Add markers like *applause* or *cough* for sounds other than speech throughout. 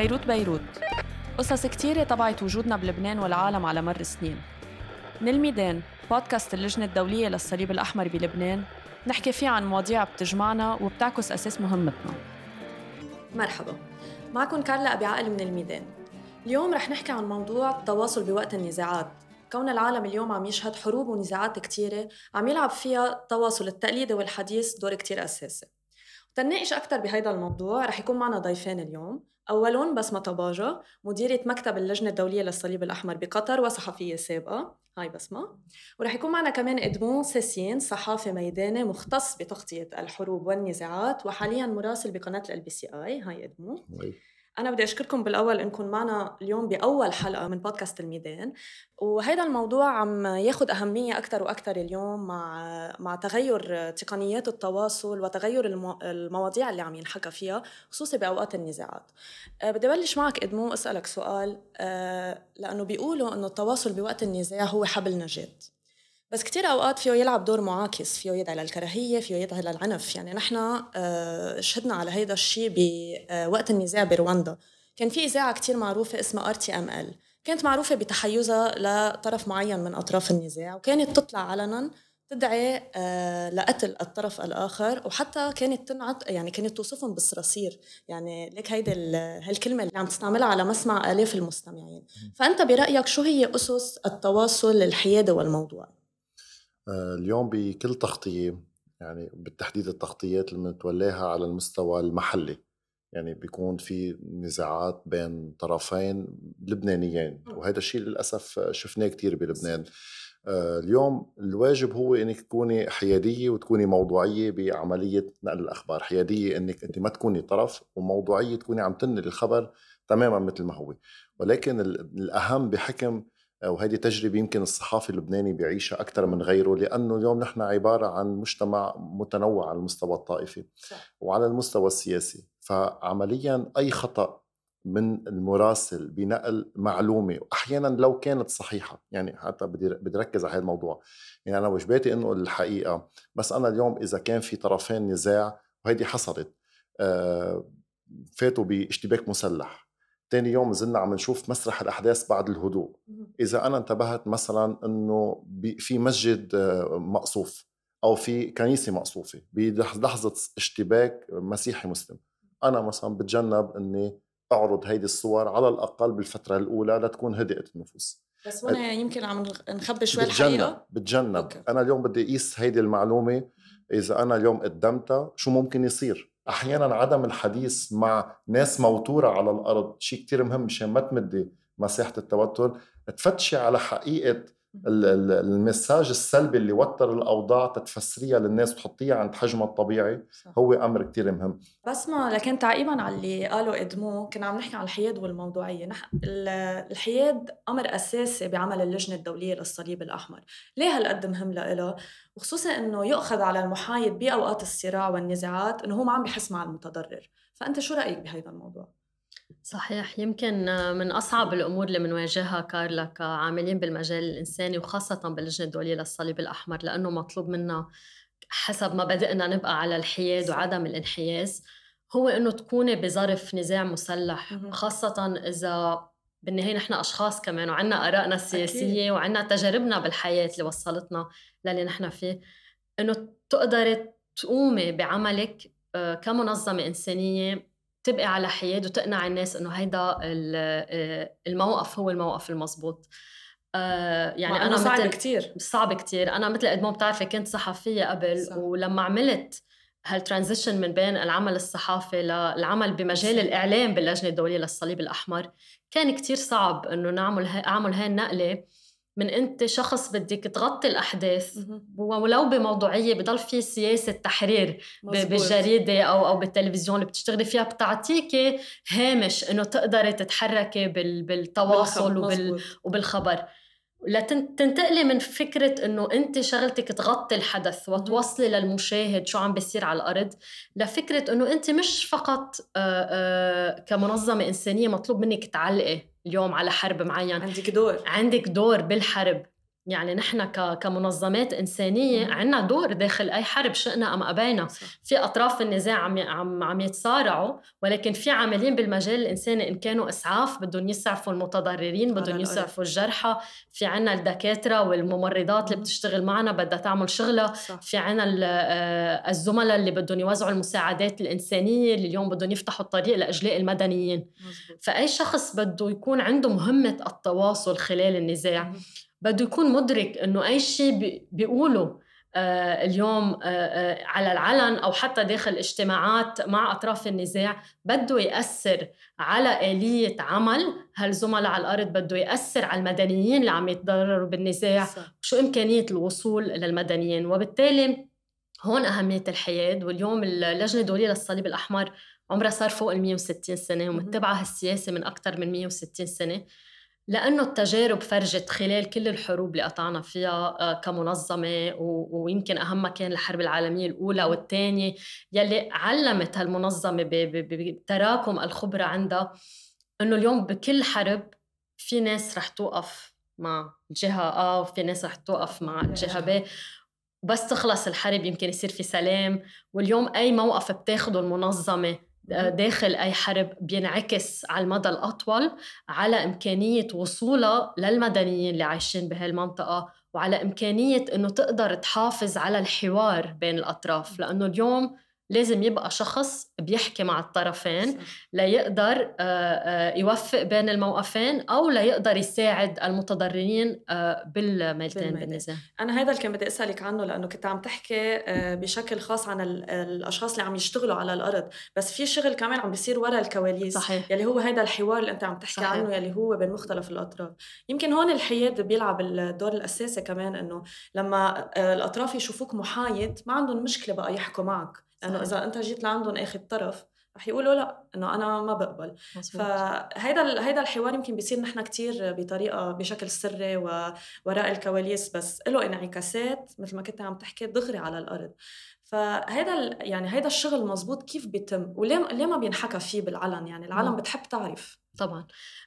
بيروت بيروت. قصص كتيرة طبعت وجودنا بلبنان والعالم على مر السنين. من الميدان بودكاست اللجنة الدولية للصليب الأحمر بلبنان. نحكي فيه عن مواضيع بتجمعنا وبتعكس أساس مهمتنا. مرحبا. معكم كارلا أبي عقل من الميدان. اليوم رح نحكي عن موضوع التواصل بوقت النزاعات. كون العالم اليوم عم يشهد حروب ونزاعات كتيرة عم يلعب فيها التواصل التقليدي والحديث دور كتير أساسي. تناقش أكثر بهيدا الموضوع رح يكون معنا ضيفين اليوم. أولهم بسمة طباجة مديرة مكتب اللجنة الدولية للصليب الأحمر بقطر وصحفية سابقة. Hi بسمة. ورح يكون معنا كمان إدمون سيسين صحافي ميداني مختص بتغطية الحروب والنزاعات وحاليا مراسل بقناة LBCI Hi إدمون. أنا بدي أشكركم بالأول إنكم معنا اليوم بأول حلقة من بودكاست الميدان وهذا الموضوع عم ياخذ أهمية أكثر وأكثر اليوم مع مع تغير تقنيات التواصل وتغير المواضيع اللي عم ينحكى فيها خصوصي بأوقات النزاعات. أه، بدي أبلش معك إدمون أسألك سؤال أه، لأنه بيقولوا إنه التواصل بوقت النزاع هو حبل نجاة. بس كتير أوقات فيه يلعب دور معاكس فيه يدعي للكراهية فيه يدعي للعنف. يعني نحن آه، شهدنا على هيدا الشيء بوقت النزاع برواندا كان في إذاعة كتير معروفة اسمها RTML كانت معروفة بتحيزها لطرف معين من أطراف النزاع وكانت تطلع علنا تدعي آه، لقتل الطرف الآخر وحتى كانت تنعت يعني كانت توصفهم بالصراصير. يعني لك هيدي هالكلمة اللي عم تستعملها على مسمع آلاف المستمعين. فأنت برأيك شو هي أسس التواصل الحيادي والموضوعي آه، اليوم بكل تغطية يعني بالتحديد التغطيات اللي بنتولاها على المستوى المحلي يعني بيكون في نزاعات بين طرفين لبنانيين وهذا الشيء للأسف شفناه كتير بلبنان. آه، اليوم الواجب هو إنك تكوني حيادية وتكوني موضوعية بعملية نقل الأخبار، حيادية إنك أنت ما تكوني طرف وموضوعية تكوني عم تنقل الخبر تماما مثل ما هو، ولكن الأهم بحكم وهذه تجربة يمكن الصحافي اللبناني بيعيشها أكثر من غيره لأنه اليوم نحن عبارة عن مجتمع متنوع على المستوى الطائفي صح. وعلى المستوى السياسي. فعمليا أي خطأ من المراسل بنقل معلومة أحيانا لو كانت صحيحة يعني حتى بدي بدي ركز على هذا الموضوع. يعني أنا وجباتي إنه الحقيقة بس أنا اليوم إذا كان في طرفين نزاع وهيدي حصلت آه فاتوا باشتباك مسلح. تاني يوم زلنا عم نشوف مسرح الأحداث بعد الهدوء. إذا أنا انتبهت مثلا أنه في مسجد آه، مقصوف أو في كنيسة مقصوفة بلحظة اشتباك مسيحي مسلم. أنا مثلا بتجنب أني أعرض هيدي الصور على الأقل بالفترة الأولى لتكون هدئت النفوس. بس هنا يمكن عم نخبي شوي بتجنب الحقيقة؟ بتجنب أوكي. أنا اليوم بدي أقيس هيدي المعلومة. إذا أنا اليوم قدمتها شو ممكن يصير؟ أحيانا عدم الحديث مع ناس موتورة على الأرض شيء كتير مهم مشان ما تمدي مساحه التوتر تفتشي على حقيقة المساج السلبي اللي وتر الأوضاع تتفسريها للناس وتحطيها عند حجمها الطبيعي صح. هو أمر كتير مهم. بس ما لكن تعقيبا على اللي قاله إدمو كنا عم نحكي عن الحياد والموضوعية. نح... الحياد أمر أساسي بعمل اللجنة الدولية للصليب الأحمر. ليه هالقد مهم لإلها وخصوصا إنه يؤخذ على المحايد بأوقات الصراع والنزاعات إنه هو ما عم بحس مع المتضرر. فأنت شو رأيك بهذا الموضوع؟ صحيح. يمكن من أصعب الأمور اللي بنواجهها كارلا كعاملين بالمجال الإنساني وخاصة باللجنة الدولية للصليب الأحمر لأنه مطلوب منا حسب مبادئنا نبقى على الحياد وعدم الانحياز هو إنه تكوني بظرف نزاع مسلح خاصة إذا بالنهاية نحن أشخاص كمان وعنا آرائنا السياسية وعنا تجاربنا بالحياة اللي وصلتنا للي نحن فيه إنه تقدري تقومي بعملك آه، كمنظمة إنسانية تبقي على حياد وتقنع الناس إنه هيدا آه، الموقف هو الموقف المضبوط آه يعني أنا صعب كثير صعب كثير أنا مثل قد ما بتعرفي كنت صحفية قبل صح. ولما عملت هالترانزيشن من بين العمل الصحافي للعمل بمجال صح. الإعلام باللجنة الدولية للصليب الأحمر كان كتير صعب إنه نعمل أعمل هاي النقلة من أنت شخص بدك تغطي الأحداث. ولو بموضوعية بضل في سياسة تحرير مزبوط. بالجريدة أو أو بالتلفزيون اللي بتشتغلي فيها بتعطيكي هامش إنه تقدري تتحركي بالتواصل وبال وبالخبر. لتنتقلي من فكرة إنه أنت شغلتك تغطي الحدث وتوصلي للمشاهد شو عم بيصير على الأرض لفكرة إنه أنت مش فقط كمنظمة إنسانية مطلوب منك تعلقي. اليوم على حرب معين. عندك دور. عندك دور بالحرب. يعني نحن كمنظمات إنسانية عنا دور داخل أي حرب شئنا أم أبينا. في أطراف النزاع عم عم عم يتصارعوا ولكن في عاملين بالمجال الإنساني إن كانوا إسعاف بدهم يسعفوا المتضررين بدهم يسعفوا الجرحى. في عنا الدكاترة والممرضات اللي بتشتغل معنا بدها تعمل شغلها. في عنا آه، الزملاء اللي بدهم يوزعوا المساعدات الإنسانية اللي اليوم بدهم يفتحوا الطريق لأجلاء المدنيين. مزبوط. فأي شخص بده يكون عنده مهمة التواصل خلال النزاع. بده يكون مدرك إنه أي شيء بيقوله آه اليوم آه آه على العلن أو حتى داخل اجتماعات مع أطراف النزاع بده يأثر على آلية عمل. هالزملاء على الأرض بده يأثر على المدنيين اللي عم يتضرروا بالنزاع؟ صح. شو إمكانية الوصول للمدنيين؟ وبالتالي هون أهمية الحياد واليوم اللجنه الدوليه للصليب الأحمر عمرها صار فوق ال 160 سنة ومتبعه هالسياسه من أكثر من 160 سنة. لأنه التجارب فرجت خلال كل الحروب اللي قطعنا فيها آه، كمنظمة ويمكن أهمها كان الحرب العالمية الأولى والثانية يلي علمت هالمنظمة بتراكم الخبرة عندها إنه اليوم بكل حرب في ناس رح توقف مع جهة آ وفي ناس رح توقف مع جهة ب. بس تخلص الحرب يمكن يصير في سلام واليوم أي موقف بتاخده المنظمة داخل أي حرب بينعكس على المدى الأطول على إمكانية وصولها للمدنيين اللي عايشين بهالمنطقة وعلى إمكانية إنه تقدر تحافظ على الحوار بين الأطراف. لأنه اليوم لازم يبقى شخص بيحكي مع الطرفين ليقدر يوفق بين الموقفين أو ليقدر يساعد المتضررين بالميلتين بالنزاع أنا هذا اللي كان بدي أسألك عنه لأنه كنت عم تحكي بشكل خاص عن الأشخاص اللي عم يشتغلوا على الأرض. بس في شغل كمان عم بيصير ورا الكواليس صحيح. يلي هو هذا الحوار اللي أنت عم تحكي صحيح. عنه يلي هو بين مختلف الأطراف. يمكن هون الحياد بيلعب الدور الأساسي كمان إنه لما الأطراف يشوفوك محايد ما عندهم مشكلة بقى يحكوا معك. لأنه إذا أنت جيت لعندهم اخذ طرف رح يقولوا لا إنه أنا ما بقبل. فهيدا هيدا الحوار يمكن بيصير نحن كتير بطريقة بشكل سري ووراء الكواليس بس له انعكاسات مثل ما كنت عم تحكي دغري على الأرض. فهيدا يعني هيدا الشغل مزبوط كيف بيتم؟ وليه ليه ما بينحكى فيه بالعلن؟ يعني العالم بتحب تعرف. طبعا.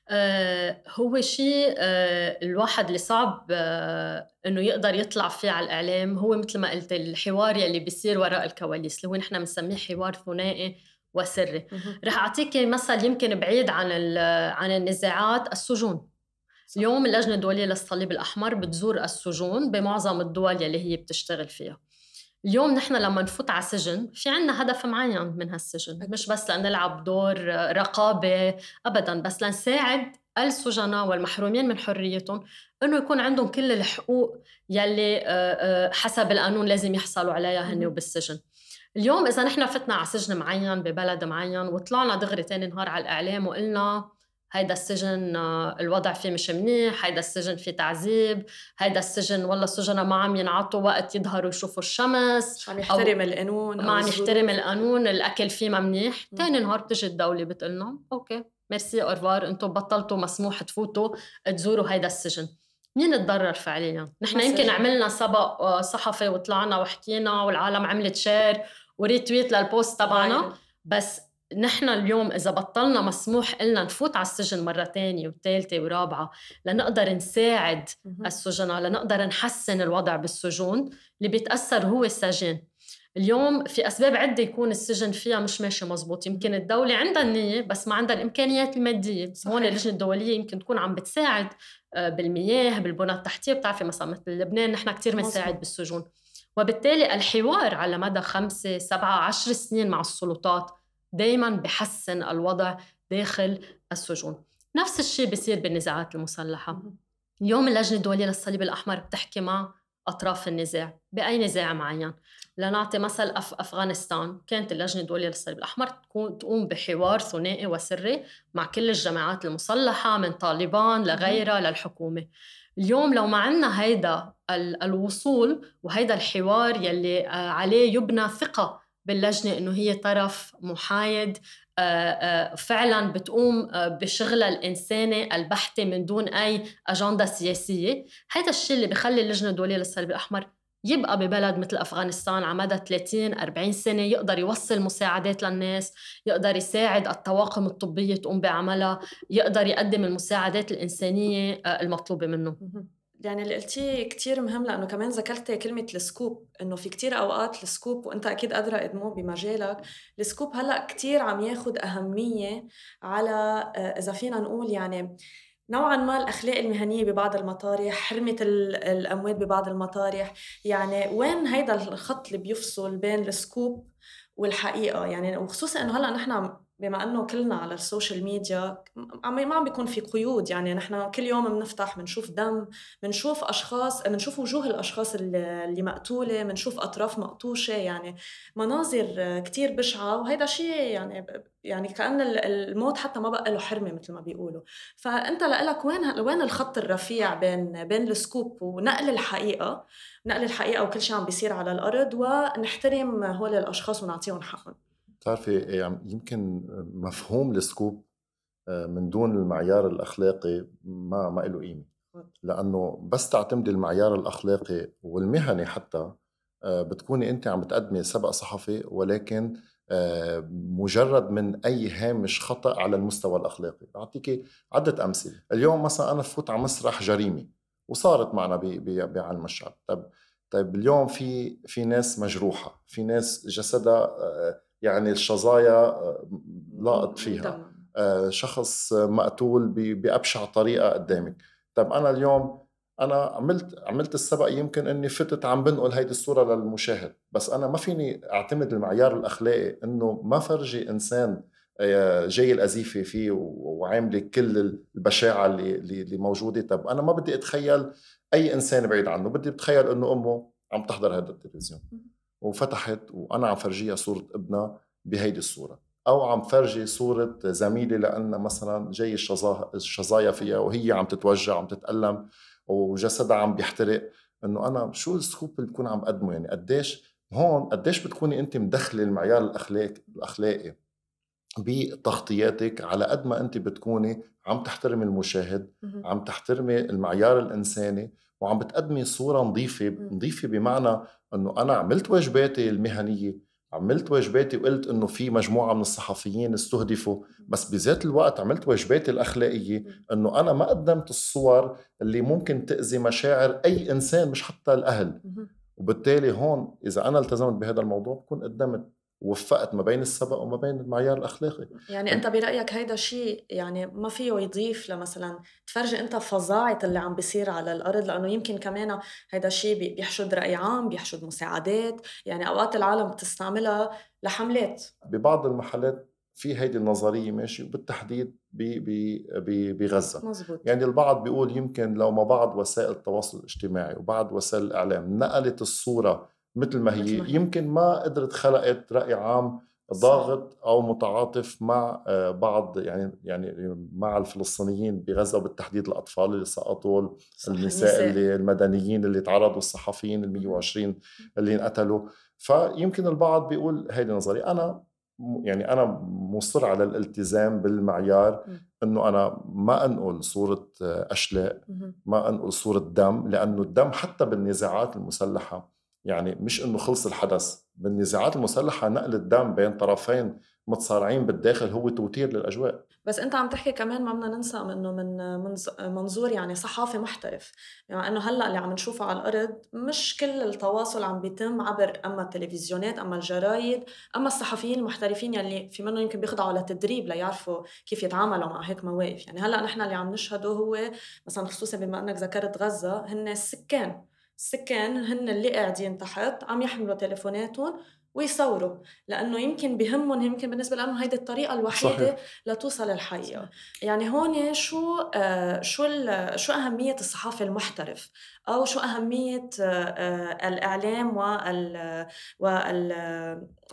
آه هو شيء آه الواحد اللي صعب آه إنه يقدر يطلع فيه على الإعلام هو مثل ما قلت الحوار يلي بيصير وراء الكواليس اللي هو نحن بنسميه حوار ثنائي وسري. رح اعطيك مثل يمكن بعيد عن عن النزاعات السجون. صح. اليوم اللجنة الدولية للصليب الأحمر بتزور السجون بمعظم الدول يلي هي بتشتغل فيها. اليوم نحن لما نفوت على سجن في عنا هدف معين من هالسجن مش بس لنلعب دور رقابة أبدا بس لنساعد السجناء والمحرومين من حريتهم إنه يكون عندهم كل الحقوق يلي حسب القانون لازم يحصلوا عليها هن وبالسجن. اليوم إذا نحن فتنا على سجن معين ببلد معين وطلعنا دغري تاني نهار على الإعلام وقلنا هيدا السجن آه، الوضع فيه مش منيح هيدا السجن فيه تعذيب هيدا السجن والله السجناء ما عم ينعطوا وقت يظهروا يشوفوا الشمس مش عم يحترم القانون ما عم يحترم القانون الأكل فيه ما منيح. ثاني نهار بتجي الدولة بتقول okay merci au revoir أنتم بطلتوا مسموح تفوتوا تزوروا هيدا السجن. مين تضرر فعليا؟ نحن يمكن عملنا سبق آه، صحفي وطلعنا وحكينا والعالم عملت share وريتويت للبوست تبعنا. بس نحن اليوم إذا بطلنا مسموح إلنا نفوت على السجن مرة تانية وثالثة ورابعة لنقدر نساعد السجناء لنقدر نحسن الوضع بالسجون اللي بيتأثر هو السجين اليوم في أسباب عدة يكون السجن فيها مش ماشي مزبوط. يمكن الدولة عندها النية بس ما عندها الإمكانيات المادية. صحيح. هون اللجنة الدولية يمكن تكون عم بتساعد آه، بالمياه بالبنى التحتية بتعرفي مثلا مثل لبنان نحن كتير بنساعد بالسجون. وبالتالي الحوار على مدى خمسة سبعة عشر سنين مع السلطات دايما بحسن الوضع داخل السجون. نفس الشيء بيصير بالنزاعات المسلحة. اليوم اللجنة الدولية للصليب الأحمر بتحكي مع أطراف النزاع بأي نزاع معين. لنعطي مثل أف أفغانستان. كانت اللجنة الدولية للصليب الأحمر تكون تقوم بحوار ثنائي وسري مع كل الجماعات المسلحة من طالبان لغيرها للحكومة. اليوم لو ما عندنا هيدا الوصول وهيدا الحوار يلي آه، عليه يبنى ثقة باللجنة إنه هي طرف محايد. فعلا بتقوم بشغلها الإنساني البحتة من دون أي أجندة سياسية. هذا الشيء اللي بخلي اللجنة الدولية للصليب الأحمر يبقى ببلد مثل أفغانستان على مدى 30 40 سنة يقدر يوصل مساعدات للناس يقدر يساعد الطواقم الطبية تقوم بعملها يقدر يقدم المساعدات الإنسانية المطلوبة منه. يعني اللي قلتيه كتير مهم لأنه كمان ذكرتي كلمة ال scoop إنه في كتير أوقات ال scoop وأنت أكيد ادرى ادمو بمجالك ال scoop هلأ كتير عم ياخد أهمية على آه، إذا فينا نقول يعني نوعا ما الأخلاق المهنية ببعض المطارح حرمة الأموات ببعض المطارح يعني وين هيدا الخط اللي بيفصل بين ال scoop والحقيقة؟ يعني وخصوصا إنه هلأ نحن بما إنه كلنا على ال social media ما عم بيكون في قيود. يعني نحن كل يوم بنفتح بنشوف دم بنشوف أشخاص بنشوف وجوه الأشخاص اللي مقتولة بنشوف أطراف مقطوشة. يعني مناظر كتير بشعة وهيدا شيء يعني يعني كأن الموت حتى ما بقى له حرمة مثل ما بيقولوا. فأنت لك وين وين الخط الرفيع بين بين ال scoop ونقل الحقيقة؟ نقل الحقيقة وكل شيء عم بيصير على الأرض ونحترم هول الأشخاص ونعطيهم حقهم. بتعرفي يعني يمكن مفهوم السكوب آه، من دون المعيار الأخلاقي ما ما له قيمة. لأنه بس تعتمدي المعيار الأخلاقي والمهني حتى آه، بتكوني انت عم بتقدمي سبق صحفي ولكن آه، مجرد من أي هامش خطأ على المستوى الأخلاقي. اعطيكي عدة أمثلة. اليوم مثلا أنا فوت على مسرح جريمة وصارت معنا بعالم الشعب. طيب طيب اليوم في في ناس مجروحة في ناس جسدها يعني الشظايا آه، لاقط فيها. آه، شخص مقتول بأبشع طريقة قدامك. طب أنا اليوم أنا عملت عملت السبق يمكن إني فتت عم بنقل هيدي الصورة للمشاهد. بس أنا ما فيني أعتمد المعيار الأخلاقي إنه ما فرجي إنسان آه، جاي الأزيفة فيه وعاملة كل البشاعة اللي اللي موجودة. طب أنا ما بدي أتخيل أي إنسان بعيد عنه. بدي أتخيل إنه أمه عم تحضر هذا التلفزيون. وفتحت وأنا عم فرجيها صورة ابنها بهيدي الصورة. أو عم فرجي صورة زميلي لأن مثلا جاي الشظايا فيها وهي عم تتوجع عم تتألم وجسدها عم بيحترق. إنه أنا شو السكوب اللي بكون عم قدمه؟ يعني قديش هون قديش بتكوني أنت مدخلة المعيار الاخلاقي الأخلاقي بتغطياتك على قد ما أنت بتكوني عم تحترمي المشاهد عم تحترمي المعيار الإنساني وعم بتقدمي صورة نظيفة نظيفة بمعنى إنه أنا عملت واجباتي المهنية عملت واجباتي وقلت إنه في مجموعة من الصحفيين استهدفوا بس بذات الوقت عملت واجباتي الأخلاقية إنه أنا ما قدمت الصور اللي ممكن تأذي مشاعر أي إنسان مش حتى الأهل. وبالتالي هون إذا أنا التزمت بهذا الموضوع بكون قدمت وفقت ما بين السبق وما بين المعيار الأخلاقي. يعني أنت برأيك هيدا شيء يعني ما فيه يضيف لمثلا تفرجي أنت فظاعة اللي عم بيصير على الأرض؟ لأنه يمكن كمان هيدا الشيء بيحشد رأي عام بيحشد مساعدات. يعني أوقات العالم بتستعملها لحملات. ببعض المحلات في هيدي النظرية ماشي وبالتحديد بغزة. مزبوط. يعني البعض بيقول يمكن لو ما بعض وسائل التواصل الاجتماعي وبعض وسائل الإعلام نقلت الصورة مثل ما هي يمكن ما قدرت خلقت رأي عام ضاغط أو متعاطف مع آه، بعض يعني يعني مع الفلسطينيين بغزة وبالتحديد الأطفال اللي سقطوا النساء اللي المدنيين اللي تعرضوا الصحفيين ال 120 اللي انقتلوا. فيمكن البعض بيقول هيدي نظري. أنا يعني أنا مصر على الالتزام بالمعيار إنه أنا ما أنقل صورة آه، أشلاء ما أنقل صورة دم لأنه الدم حتى بالنزاعات المسلحة يعني مش إنه خلص الحدث بالنزاعات المسلحة نقل الدم بين طرفين متصارعين بالداخل هو توتير للأجواء. بس أنت عم تحكي كمان ما بدنا ننسى إنه من منظور يعني صحافي محترف يعني إنه هلأ اللي عم نشوفه على الأرض مش كل التواصل عم بيتم عبر أما التلفزيونات أما الجرايد أما الصحفيين المحترفين يلي في منهم يمكن بيخضعوا لتدريب ليعرفوا كيف يتعاملوا مع هيك مواقف. يعني هلأ نحن اللي عم نشهده هو مثلا خصوصا بما إنك ذكرت غزة هن السكان. السكان هن اللي قاعدين تحت عم يحملوا تليفوناتهم ويصوروا لأنه يمكن بهمهم يمكن بالنسبة لهم هيدي الطريقة الوحيدة صحيح. لتوصل الحقيقة يعني هون شو آه شو شو أهمية الصحافة المحترف؟ أو شو أهمية آه, آه، الاعلام وال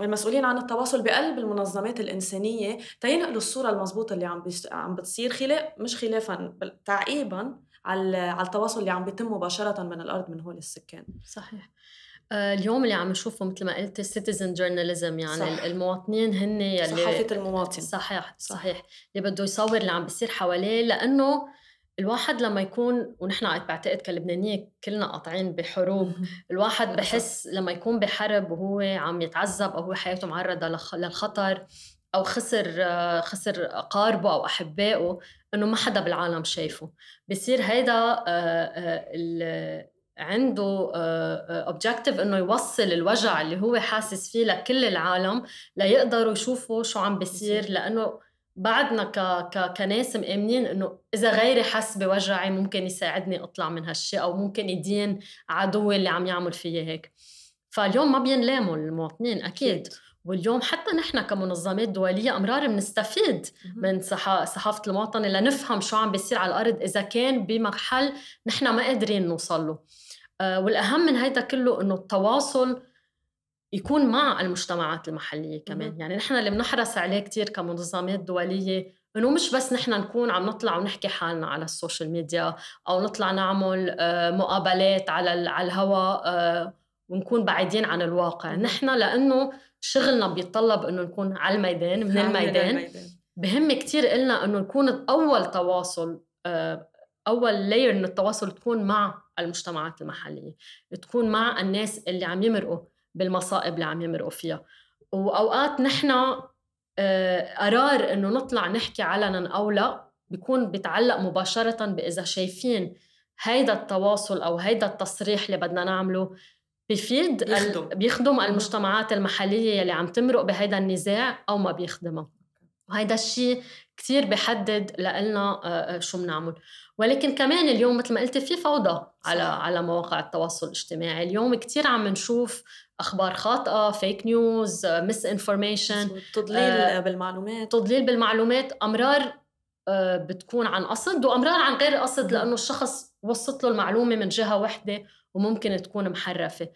والمسؤولين عن التواصل بقلب المنظمات الإنسانية تينقلوا الصورة المضبوطة اللي عم عم بتصير خلاف مش خلافا تعقيبا على على التواصل اللي عم بيتم مباشرة من الأرض من هول السكان. صحيح. آه، اليوم اللي عم نشوفه مثل ما قلت السيتيزن جورناليزم يعني صح. المواطنين هن يلي صحافة المواطن. صحيح صحيح. اللي بده يصور اللي عم بيصير حواليه لأنه الواحد لما يكون ونحن بعتقد كلبنانية كلنا قاطعين بحروب *laughs* الواحد بحس لما يكون بحرب وهو عم يتعذب أو هو حياته معرضة للخطر أو خسر آه، خسر اقاربه أو أحبائه إنه ما حدا بالعالم شايفه. بصير هيدا عنده اوبجيكتيف إنه يوصل الوجع اللي هو حاسس فيه لكل العالم ليقدروا يشوفوا شو عم بيصير لأنه بعدنا ك... ك... كناس مآمنين إنه إذا غيري حس بوجعي ممكن يساعدني أطلع من هالشيء أو ممكن يدين عدوي اللي عم يعمل فيي هيك. فاليوم ما بينلاموا المواطنين أكيد. واليوم حتى نحن كمنظمات دولية أمرار بنستفيد من صحافة المواطنة لنفهم شو عم بيصير على الأرض إذا كان بمحل نحن ما قادرين نوصل له. آه، والأهم من هيدا كله إنه التواصل يكون مع المجتمعات المحلية كمان. يعني نحن اللي بنحرص عليه كثير كمنظمات دولية إنه مش بس نحن نكون عم نطلع ونحكي حالنا على ال social media أو نطلع نعمل آه، مقابلات على على الهواء آه، ونكون بعيدين عن الواقع. نحن لأنه شغلنا بيتطلب إنه نكون على الميدان من الميدان بهم كثير إلنا إنه نكون أول تواصل آه، أول لاير من التواصل تكون مع المجتمعات المحلية تكون مع الناس اللي عم يمرقوا بالمصائب اللي عم يمرقوا فيها. وأوقات نحن آه، قرار إنه نطلع نحكي علنا أو لا بيكون بيتعلق مباشرة بإذا شايفين هيدا التواصل أو هيدا التصريح اللي بدنا نعمله بيفيد بيخدم, بيخدم المجتمعات المحلية اللي عم تمرق بهيدا النزاع أو ما بيخدمها. وهيدا الشيء كثير بحدد لنا آه، آه، شو بنعمل ولكن كمان اليوم مثل ما قلتي في فوضى على على مواقع التواصل الاجتماعي. اليوم كثير عم نشوف أخبار خاطئة fake news misinformation تضليل آه بالمعلومات. تضليل بالمعلومات. أمرار آه بتكون عن قصد وأمرار عن غير قصد لأنه الشخص وصلت له المعلومة من جهة وحدة وممكن تكون محرفة.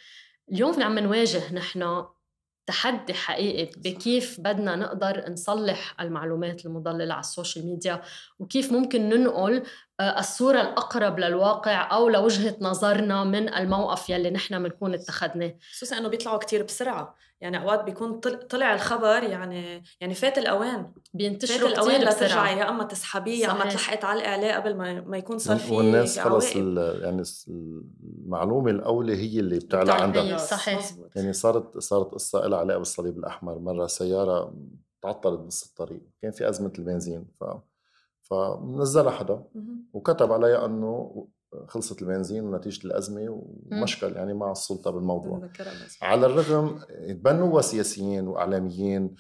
اليوم عم نواجه نحن تحدي حقيقي بكيف بدنا نقدر نصلح المعلومات المضللة على السوشيال ميديا وكيف ممكن ننقل آه، الصورة الأقرب للواقع أو لوجهة نظرنا من الموقف يلي نحن بنكون اتخذناه. خصوصا أنه بيطلعوا كتير بسرعة. يعني أوقات بيكون طلع الخبر يعني يعني فات الأوان. بينتشروا فات الأوان لترجع يا أما تسحبيه يا أما تلحقي على الإعلاه قبل ما ما يكون صار في والناس خلص يعني المعلومة الأولى هي اللي بتعلى عندها. صحيح. يعني صارت صارت قصة لها علاقة بالصليب الأحمر. مرة سيارة تعطلت بنص الطريق. كان في أزمة البنزين ف فنزلها حدا وكتب عليها إنه خلصت البنزين ونتيجة الأزمة ومشكل يعني مع السلطة بالموضوع. على الرغم تبنوا سياسيين وإعلاميين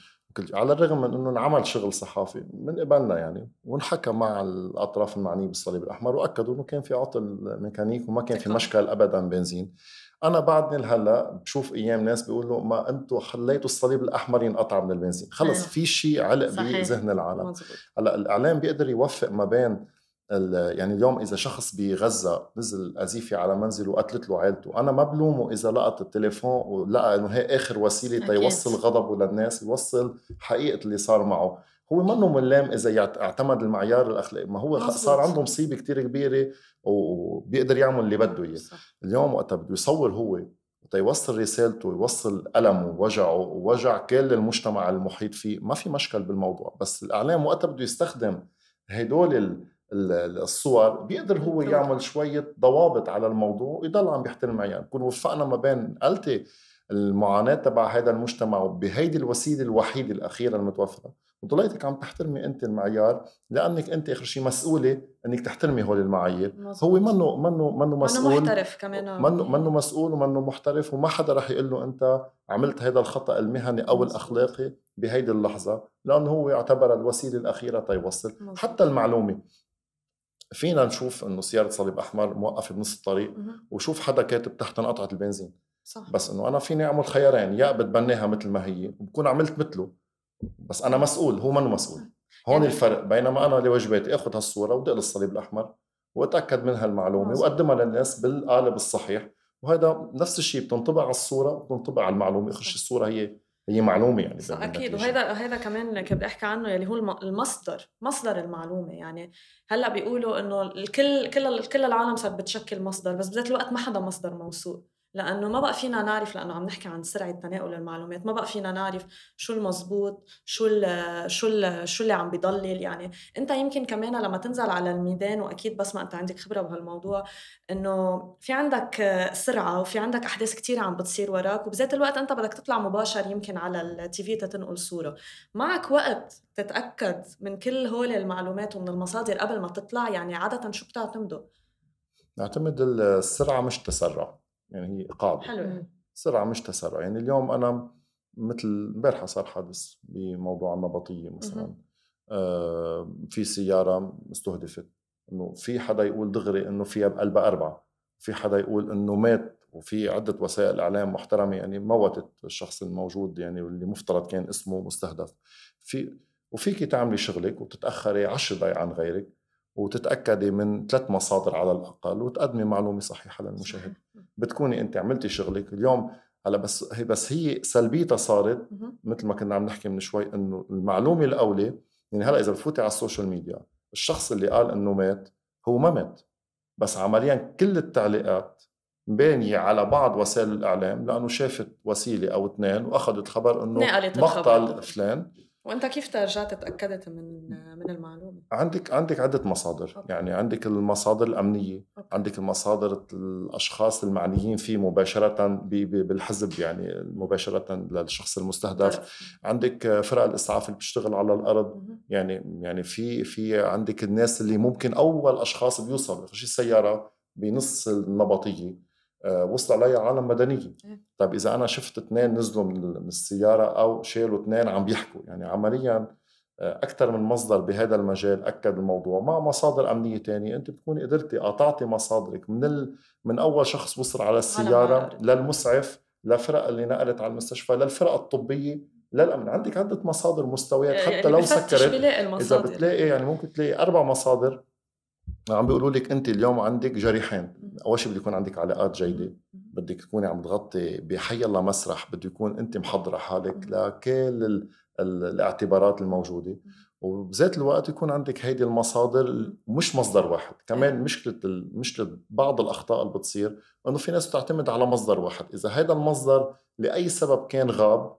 على الرغم من إنه انعمل شغل صحافي من قبلنا يعني وانحكى مع الأطراف المعنية بالصليب الأحمر وأكدوا إنه كان في عطل ميكانيك وما كان في مشكل ابدا بنزين. أنا بعدني لهلأ بشوف أيام ناس بيقولوا ما أنتم خليتوا الصليب الأحمر ينقطع من البنزين. خلص أيوه. في شيء علق بذهن العالم. هلأ الإعلام بيقدر يوفق ما بين يعني اليوم إذا شخص بغزة نزل قذيفه على منزله وقتلت له عائلته أنا ما بلومه إذا لقط التليفون ولقى إنه هي آخر وسيلة تيوصل غضبه للناس يوصل حقيقة اللي صار معه. هو منه ملام إذا اعتمد المعيار الأخلاقي. ما هو صار عنده مصيبة كتير كبيرة وبيقدر يعمل اللي بده إياه. اليوم وقتها بده يصور هو ويوصل رسالته ويوصل ألمه ووجعه ووجع كل المجتمع المحيط فيه. ما في مشكل بالموضوع. بس الإعلام وقتها بده يستخدم هدول الصور بيقدر هو يعمل شوية ضوابط على الموضوع ويضل عم بيحترم معيار نكون وفقنا ما بين قلتي المعاناة تبع هذا المجتمع بهيدي الوسيلة الوحيدة الأخيرة المتوفرة. وضليتك عم تحترمي أنت المعيار لأنك أنت آخر شيء مسؤولة أنك تحترمي هول المعايير. هو منه منه منه مسؤول؟ منه محترف كمان منه منه مسؤول ومنه محترف؟ وما حدا رح يقول له أنت عملت هذا الخطأ المهني أو الأخلاقي بهيدي اللحظة لأنه هو يعتبر الوسيلة الأخيرة تيوصل. حتى المعلومة. فينا نشوف إنه سيارة صليب أحمر موقفة بنص الطريق وشوف حدا كاتب تحت انقطعت البنزين. صح. بس إنه أنا فيني أعمل خيارين يا بتبناها مثل ما هي وبكون عملت مثله بس أنا مسؤول هو منه مسؤول. هون يعني الفرق بينما أنا لواجباتي آخذ هالصورة ودق للصليب الأحمر وأتأكد من هالمعلومة وأقدمها للناس بالقالب الصحيح. وهذا نفس الشيء بتنطبع على الصورة وبتنطبع على المعلومة اخر الصورة هي هي معلومة يعني صح أكيد. وهذا هذا كمان كنت بدي احكي عنه يلي هو المصدر مصدر المعلومة يعني. هلأ بيقولوا إنه الكل كل كل العالم صارت بتشكل مصدر بس بذات الوقت ما حدا مصدر موثوق. لأنه ما بقى فينا نعرف لأنه عم نحكي عن سرعة تناول المعلومات ما بقى فينا نعرف شو المزبوط شو ال شو ال شو اللي عم بيضلل. يعني أنت يمكن كمان لما تنزل على الميدان وأكيد بس ما أنت عندك خبرة بهالموضوع إنه في عندك سرعة وفي عندك أحداث كثيره عم بتصير وراك وبذات الوقت أنت بدك تطلع مباشر يمكن على التي في تنقل صورة. معك وقت تتأكد من كل هول المعلومات ومن المصادر قبل ما تطلع؟ يعني عادة شو بتعتمدوا نعتمد السرعة مش تسرع. يعني هي قاعدة حلو. سرعه مش تسرع. يعني اليوم أنا مثل امبارحه صار حادث بموضوع النبطية مثلا. آه في سيارة مستهدفت إنه في حدا يقول دغري إنه فيها بقلبها أربعة. في حدا يقول إنه مات وفي عدة وسائل إعلام محترمة يعني موتت الشخص الموجود يعني واللي مفترض كان اسمه مستهدف. في وفيك تعملي شغلك وتتأخري عشر دقايق عن غيرك. وتتأكدي من ثلاث مصادر على الأقل وتقدمي معلومة صحيحة للمشاهد. بتكوني أنت عملتي شغلك اليوم. هلا بس هي بس هي سلبيتها صارت مثل ما كنا عم نحكي من شوي إنه المعلومة الأولى يعني هلا إذا بفوتي على ال social media الشخص اللي قال إنه مات هو ما مات. بس عمليا كل التعليقات بانية على بعض وسائل الإعلام لأنه شافت وسيلة أو اثنين وأخذت خبر أنه مقتل فلان. وأنت كيف رجعت تأكدت من من المعلومة عندك عندك عدة مصادر okay. يعني عندك المصادر الأمنية okay. عندك المصادر الأشخاص المعنيين فيه مباشرة بالحزب يعني مباشرة للشخص المستهدف okay. عندك فرق الإسعاف اللي بتشتغل على الأرض يعني يعني في في عندك الناس اللي ممكن أول أشخاص بيوصلوا شيء السيارة بنص النبطية وصل علي عالم مدنيه إيه. طيب إذا أنا شفت اثنين نزلوا من السيارة أو شالوا اثنين عم بيحكوا يعني عمليا آه، أكثر من مصدر بهذا المجال أكد الموضوع. مع مصادر أمنية ثانية أنت بتكوني قدرتي قطعتي مصادرك من ال... من أول شخص وصل على السيارة للمسعف للفرق اللي نقلت على المستشفى للفرق الطبية للأمن. عندك عدة مصادر مستويات. حتى يعني لو سكرت إذا بتلاقي يعني ممكن تلاقي أربع مصادر عم بيقولوا لك أنت اليوم عندك جريحين. أول شيء بده يكون عندك علاقات جيدة. بدك تكوني عم تغطي بحي الله مسرح. بده يكون أنت محضرة حالك لكل ال ال الاعتبارات الموجودة. وبذات الوقت يكون عندك هيدي المصادر مش مصدر واحد. كمان مشكله مشكله بعض الأخطاء اللي بتصير إنه في ناس تعتمد على مصدر واحد. إذا هذا المصدر لأي سبب كان غاب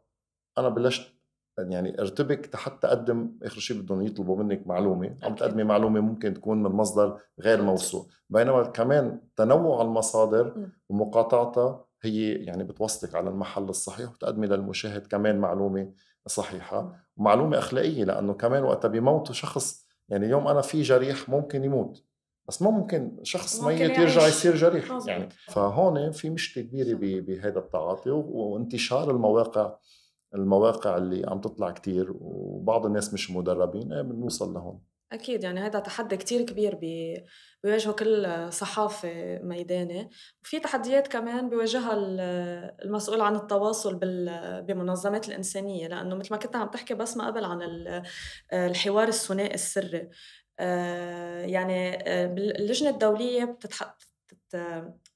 أنا بلشت يعني ارتبك حتى اقدم آخر شيء بدهم يطلبوا منك معلومة. عم تقدمي معلومة ممكن تكون من مصدر غير موثوق. بينما كمان تنوع المصادر ومقاطعتها هي يعني بتوصلك على المحل الصحيح وتقدمي للمشاهد كمان معلومة صحيحة. ومعلومه أخلاقية لأنه كمان وقتها بيموتوا شخص يعني اليوم أنا في جريح ممكن يموت. بس ما ممكن شخص ممكن ميت يرجع يصير جريح. يعني فهون في مشكلة كبيرة بهذا التعاطي وانتشار المواقع المواقع اللي عم تطلع كتير وبعض الناس مش مدربين إيه بنوصل لهون. أكيد يعني هذا تحدي كتير كبير بيواجهه كل صحافة ميداني وفي تحديات كمان بيواجهها المسؤول عن التواصل بمنظمات الإنسانية. لأنه مثل ما كنت عم تحكي بس ما قبل عن الحوار الثنائي السري. آه، يعني آه، اللجنة الدولية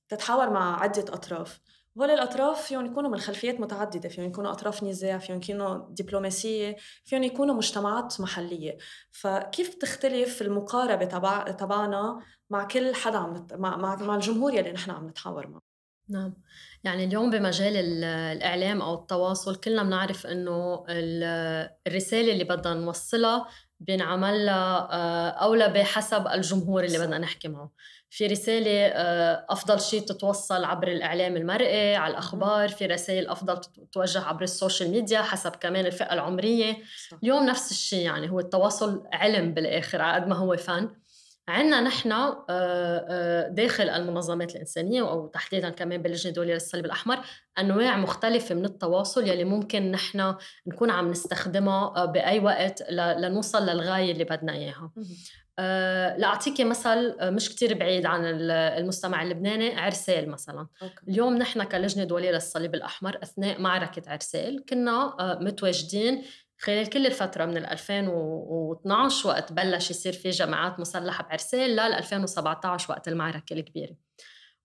بتتحاور مع عدة أطراف. هول الأطراف فيهم يكونوا من خلفيات متعددة فيهم يكونوا أطراف نزاع فيهم يكونوا دبلوماسية فيهم يكونوا مجتمعات محلية. فكيف تختلف المقاربة تبع تبعنا مع كل حدا عم مع, مع, مع الجمهور يلي نحن عم نتحاور معه؟ نعم. يعني اليوم بمجال الإعلام أو التواصل كلنا بنعرف إنه الرسالة اللي بدنا نوصلها بينعمل لها آه، أولى بحسب الجمهور اللي بدنا نحكي معه. في رسالة آه، أفضل شيء تتوصل عبر الإعلام المرئي على الأخبار في رسائل أفضل توجه عبر السوشيال ميديا حسب كمان الفئة العمرية. اليوم نفس الشيء يعني هو التواصل علم بالآخر على قد ما هو فن. عندنا نحن آه، آه، داخل المنظمات الإنسانية أو تحديدا كمان باللجنة الدولية للصليب الأحمر أنواع مختلفة من التواصل يلي ممكن نحن نكون عم نستخدمها بأي وقت لنوصل للغاية اللي بدنا إياها. أه لأعطيكي مثل آه، مش كتير بعيد عن المستمع اللبناني عرسال مثلا. أوكي. اليوم نحن كلجنة دولية للصليب الأحمر أثناء معركة عرسال كنا آه، متواجدين خلال كل الفترة من 2012 وقت بلش يصير في جماعات مسلحة بعرسال لل 2017 وقت المعركة الكبيرة.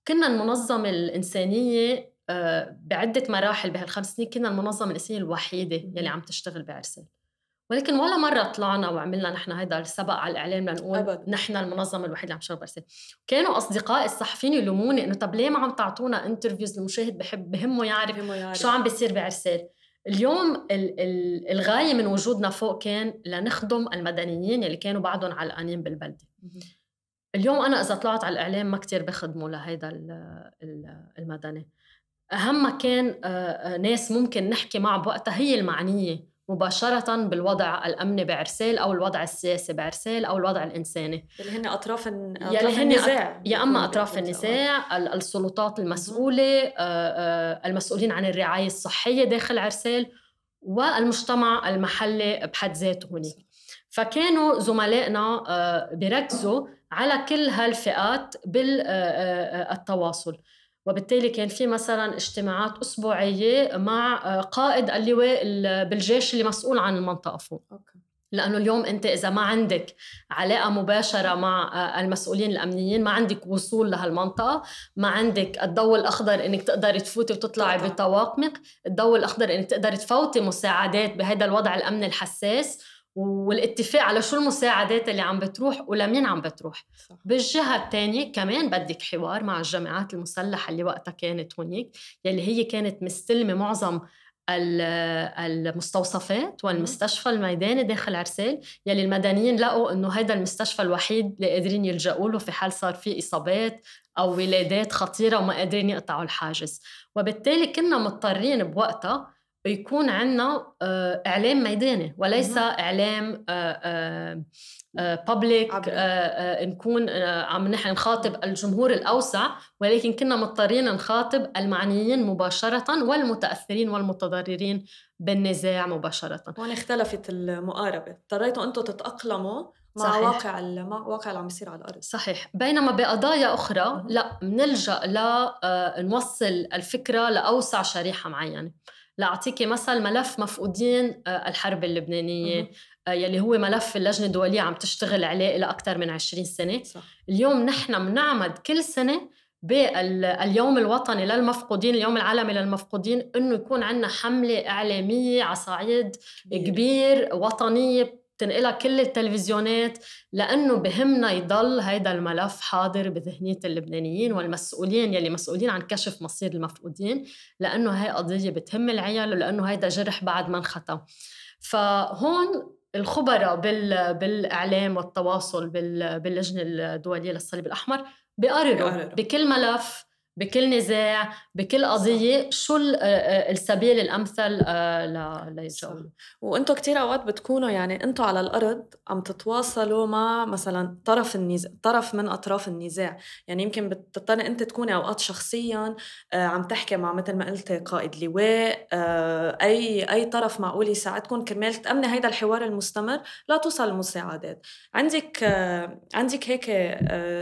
كنا المنظمة الإنسانية آه، بعدة مراحل بهالخمس سنين كنا المنظمة الإنسانية الوحيدة يلي عم تشتغل بعرسال ولكن ولا مرة طلعنا وعملنا نحن هيدا السبق على الإعلام لنقول أبداً. نحن المنظمة الوحيدة اللي عم تشتغل برسالة كانوا أصدقائي الصحفيين يلوموني إنه طب ليه ما عم تعطونا انترفيوز المشاهد بحب بهمه يعرف بهمه يعرف. شو عم بيصير بعرسال اليوم ال- ال- الغاية من وجودنا فوق كان لنخدم المدنيين اللي كانوا بعدهم علقانين بالبلدة. اليوم أنا إذا طلعت على الإعلام ما كتير بخدموا لهيدا ال- ال- المدني أهم كان آه، آه، ناس ممكن نحكي معها بوقتها هي المعنية مباشرة بالوضع الأمني بعرسال أو الوضع السياسي بعرسال أو الوضع الإنساني. اللي هن يلي أطراف هن النزاع يا أطراف بهالوقت. النزاع ال- السلطات المسؤولة آه، آه، المسؤولين عن الرعاية الصحية داخل عرسال والمجتمع المحلي بحد ذاته هناك فكانوا زملائنا آه، بيركزوا على كل هالفئات بالتواصل وبالتالي كان في مثلا اجتماعات أسبوعية مع آه، قائد اللواء ال- بالجيش اللي مسؤول عن المنطقة فوق. لأنه اليوم أنت إذا ما عندك علاقة مباشرة مع آه، المسؤولين الأمنيين ما عندك وصول لهالمنطقة ما عندك الضوء الأخضر إنك تقدري تفوتي وتطلعي. بطواقمك الضوء الأخضر إنك تقدري تفوتي مساعدات بهذا الوضع الأمني الحساس. والاتفاق على شو المساعدات اللي عم بتروح ولمين عم بتروح. صح. بالجهة الثانية كمان بدك حوار مع الجامعات المسلحة اللي وقتها كانت هناك يلي هي كانت مستلمة معظم ال- *hesitation* المستوصفات والمستشفى الميداني داخل عرسال يلي المدنيين لقوا إنه هذا المستشفى الوحيد اللي قادرين يلجأوا له في حال صار في إصابات أو ولادات خطيرة وما قادرين يقطعوا الحاجز. وبالتالي كنا مضطرين بوقتها يكون عندنا إعلام ميداني وليس. إعلام بابليك. نكون آه، عم نحن نخاطب الجمهور الأوسع ولكن كنا مضطرين نخاطب المعنيين مباشرة والمتأثرين والمتضررين بالنزاع مباشرة هون اختلفت المقاربة اضطريتوا أنتم تتأقلموا مع صحيح. واقع مع واقع اللي عم بيصير على الأرض صحيح بينما بقضايا مهم. لا بنلجأ لنوصل الفكرة لأوسع شريحة معينة لأعطيكي مثل ملف مفقودين آه، الحرب اللبنانية مهم. آه، يلي هو ملف اللجنة الدولية عم تشتغل عليه لأكثر من 20 سنة. صح. اليوم نحن بنعمد كل سنة باليوم الوطني للمفقودين اليوم العالمي للمفقودين إنه يكون عندنا حملة إعلامية على صعيد كبير وطنية بتنقلها كل التلفزيونات لأنه بهمنا يضل هيدا الملف حاضر بذهنية اللبنانيين والمسؤولين يلي مسؤولين عن كشف مصير المفقودين لأنه هي قضية بتهم العيال ولأنه هيدا جرح بعد ما انختم فهون الخبراء بال... بالإعلام والتواصل بال... باللجنة الدولية للصليب الأحمر بيقرروا. بكل ملف بكل نزاع بكل قضية. شو ال- آه، السبيل الأمثل آه، ل- ليلجأوا له وأنتم كتير أوقات بتكونوا يعني أنتم على الأرض عم تتواصلوا مع مثلا طرف النزاع طرف من أطراف النزاع. يعني يمكن بتضطري أنت تكوني أوقات شخصيا آه، عم تحكي مع مثل ما قلت قائد لواء آه، أي أي طرف معقول يساعدكم كرمال تأمني هيدا الحوار المستمر لا توصل المساعدات. عندك آه، عندك هيك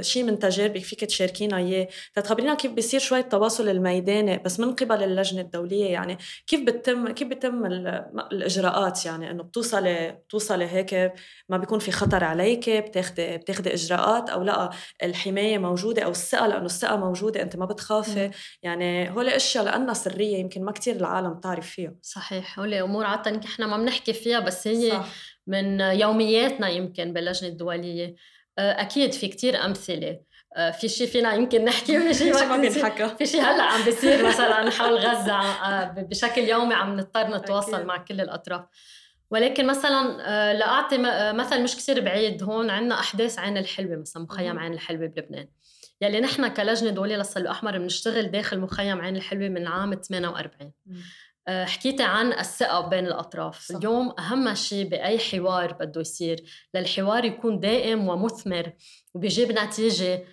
شيء من تجاربك فيك تشاركينا إياه؟ تخبرينا كيف بيصير شوي التواصل الميداني بس من قبل اللجنة الدولية يعني. كيف بتتم كيف بتم ال- الإجراءات يعني؟ إنه بتوصلي بتوصلي هيك ما بيكون في خطر عليك بتاخدي بتاخدي إجراءات أو لا الحماية موجودة أو الثقة؟ لأنه الثقة موجودة أنت ما بتخافي. يعني هول أشياء لأنها سرية يمكن ما كتير العالم تعرف فيها. صحيح. هول أمور عادة إحنا ما بنحكي فيها بس هي صح. من يومياتنا يمكن باللجنة الدولية. آه، أكيد في كتير آه، في شيء فينا يمكن نحكي وفي شيء شي *laughs* ما بينحكى في شيء هلأ عم بيصير *laughs* مثلا حول غزة آه، بشكل يومي عم نضطر نتواصل. مع كل الأطراف. ولكن مثلا آه، لاعطي آه، مثل مش كثير بعيد هون عندنا أحداث عين الحلوه مثلا مخيم. عين الحلوه بلبنان. يلي نحن كلجنة دولية للصليب الاحمر بنشتغل داخل مخيم عين الحلوه من عام 48 آه، حكيتي عن الثقة بين الأطراف. صح. اليوم أهم شيء بأي حوار بده يصير للحوار يكون دائم ومثمر وبيجيب نتيجة آه،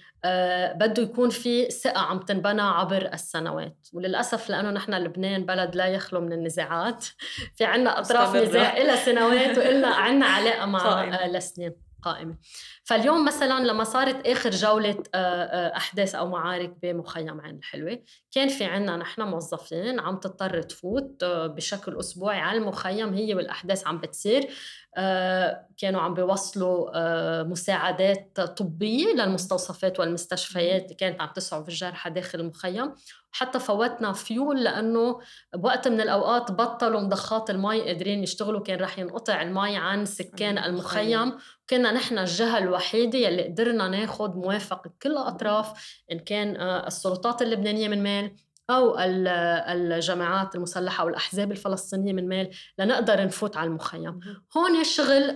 بده يكون في ثقة عم تنبنى عبر السنوات وللأسف لأنه نحن لبنان بلد لا يخلو من النزاعات *laughs* في عنا أطراف. نزاع إلى سنوات وإلنا عنا علاقة مع قائمة. *laughs* آه، لسنين قائمة. فاليوم مثلا لما صارت آخر جولة آه، آه، أحداث أو معارك بمخيم عين الحلوة كان في عنا نحن موظفين عم تضطر تفوت آه، بشكل أسبوعي على المخيم هي والأحداث عم بتصير. كانوا عم بيوصلوا مساعدات طبية للمستوصفات والمستشفيات اللي كانت عم تسعف الجرحى داخل المخيم. حتى فوتنا فيول لأنه بوقت من الأوقات بطلوا مضخات المي قادرين يشتغلوا كان رح ينقطع المي عن سكان المخيم. كنا نحن الجهة الوحيدة يلي قدرنا ناخذ موافقة كل الاطراف إن كان السلطات اللبنانية من مال أو الجماعات المسلحة أو الاحزاب الفلسطينية من مال لنقدر نفوت على المخيم. هون الشغل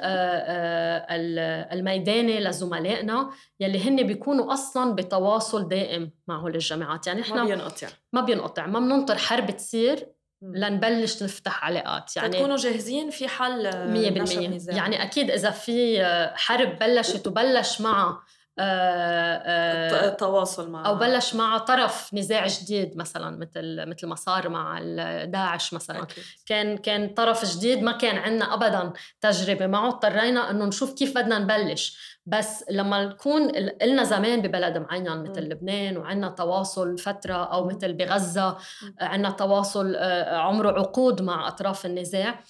الميداني لزملائنا يلي هن بيكونوا أصلا بتواصل دائم مع هول الجماعات. يعني إحنا ما بينقطع. ما بينقطع. ما بننطر حرب تصير لنبلش نفتح علاقات. يعني تكونوا جاهزين في حل 100% يعني أكيد إذا في حرب بلشت وبلش معها التواصل مع أو بلش مع طرف نزاع جديد مثلا مثل مثل ما صار مع داعش مثلا. أكيد. كان كان طرف جديد ما كان عندنا ابدا تجربة معه اضطرينا إنه نشوف كيف بدنا نبلش. بس لما نكون لنا زمان ببلد معين مثل لبنان وعندنا تواصل فترة أو مثل بغزة عندنا تواصل عمره عقود مع أطراف النزاع.